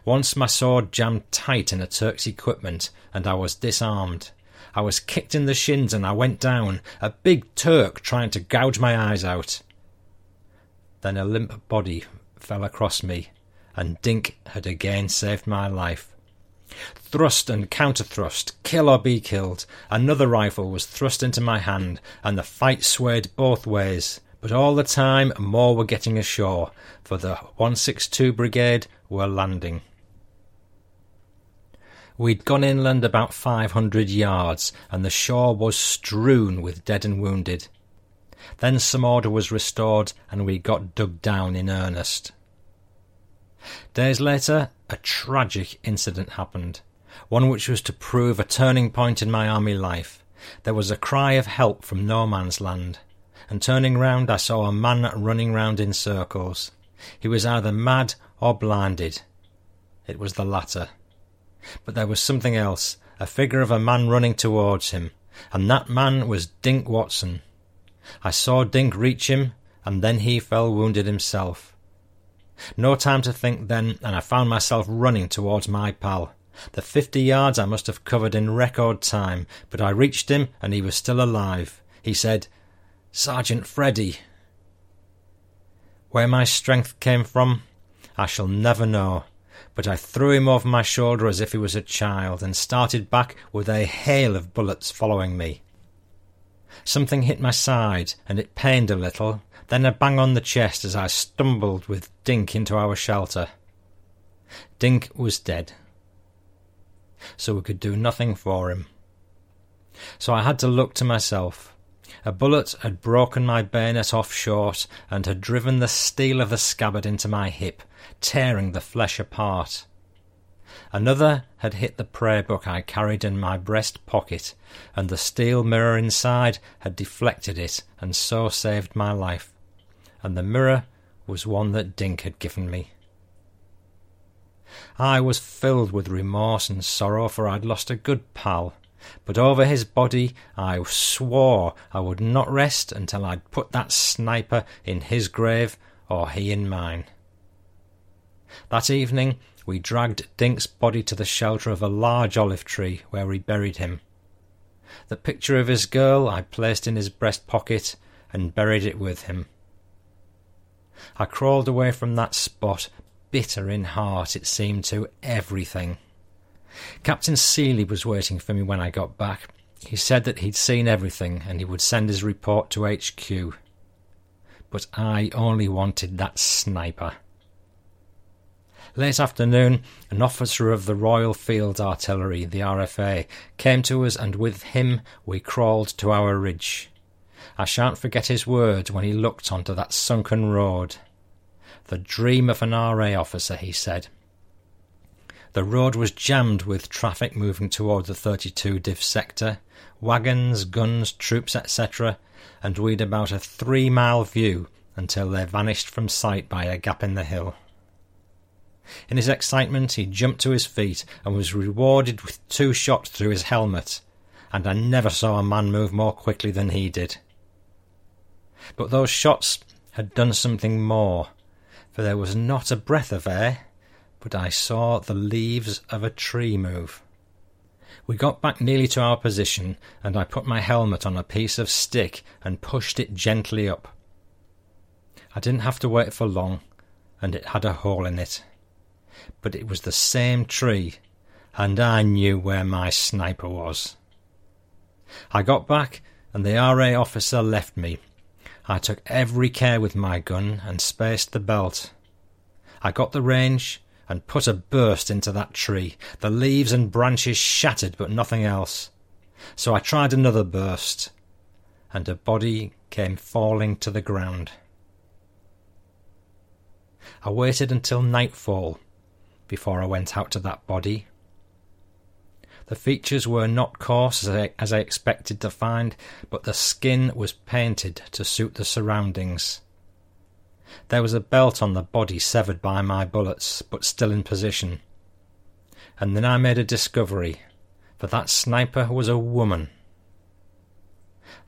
Once my sword jammed tight in a Turk's equipment, and I was disarmed. I was kicked in the shins and I went down, a big Turk trying to gouge my eyes out. Then a limp body fell across me, and Dink had again saved my life. Thrust and counter thrust, kill or be killed. Another rifle was thrust into my hand, and the fight swayed both ways. But all the time more were getting ashore, for the 162 Brigade were landing. We'd gone inland about five hundred yards, and the shore was strewn with dead and wounded. Then some order was restored, and we got dug down in earnest. Days later, a tragic incident happened, one which was to prove a turning point in my army life. There was a cry of help from no man's land, and turning round, I saw a man running round in circles. He was either mad or blinded. It was the latter. But there was something else, a figure of a man running towards him, and that man was Dink Watson. I saw Dink reach him, and then he fell wounded himself. No time to think then, and I found myself running towards my pal. The fifty yards I must have covered in record time, but I reached him, and he was still alive. He said, Sergeant Freddy. Where my strength came from, I shall never know but I threw him over my shoulder as if he was a child and started back with a hail of bullets following me. Something hit my side and it pained a little, then a bang on the chest as I stumbled with Dink into our shelter. Dink was dead, so we could do nothing for him. So I had to look to myself. A bullet had broken my bayonet off short and had driven the steel of the scabbard into my hip, tearing the flesh apart. Another had hit the prayer book I carried in my breast pocket, and the steel mirror inside had deflected it and so saved my life. And the mirror was one that Dink had given me. I was filled with remorse and sorrow, for I'd lost a good pal. But over his body I swore I would not rest until I'd put that sniper in his grave or he in mine. That evening we dragged Dink's body to the shelter of a large olive tree where we buried him. The picture of his girl I placed in his breast pocket and buried it with him. I crawled away from that spot, bitter in heart, it seemed to everything. Captain Seeley was waiting for me when I got back. He said that he'd seen everything and he would send his report to HQ. But I only wanted that sniper. Late afternoon, an officer of the Royal Field Artillery, the RFA, came to us, and with him we crawled to our ridge. I shan't forget his words when he looked onto that sunken road. The dream of an RA officer, he said. The road was jammed with traffic moving toward the 32 diff sector, wagons, guns, troops, etc., and we'd about a three mile view until they vanished from sight by a gap in the hill. In his excitement, he jumped to his feet and was rewarded with two shots through his helmet, and I never saw a man move more quickly than he did. But those shots had done something more, for there was not a breath of air, but I saw the leaves of a tree move. We got back nearly to our position, and I put my helmet on a piece of stick and pushed it gently up. I didn't have to wait for long, and it had a hole in it. But it was the same tree, and I knew where my sniper was. I got back, and the RA officer left me. I took every care with my gun and spaced the belt. I got the range and put a burst into that tree. The leaves and branches shattered, but nothing else. So I tried another burst, and a body came falling to the ground. I waited until nightfall before I went out to that body. The features were not coarse as I, as I expected to find, but the skin was painted to suit the surroundings. There was a belt on the body severed by my bullets, but still in position. And then I made a discovery, for that sniper was a woman.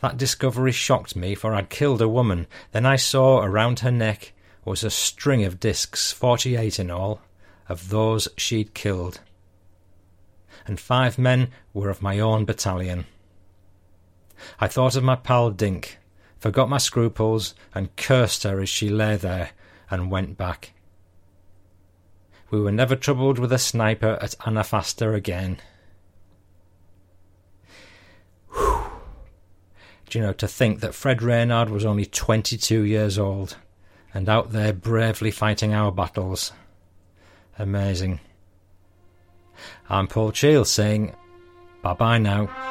That discovery shocked me, for I'd killed a woman. Then I saw around her neck was a string of discs, forty eight in all, of those she'd killed. And five men were of my own battalion. I thought of my pal Dink, forgot my scruples, and cursed her as she lay there, and went back. We were never troubled with a sniper at Anafarta again. Whew. Do you know, to think that Fred Reynard was only 22 years old and out there bravely fighting our battles. Amazing. I'm Paul Cheall saying bye bye now.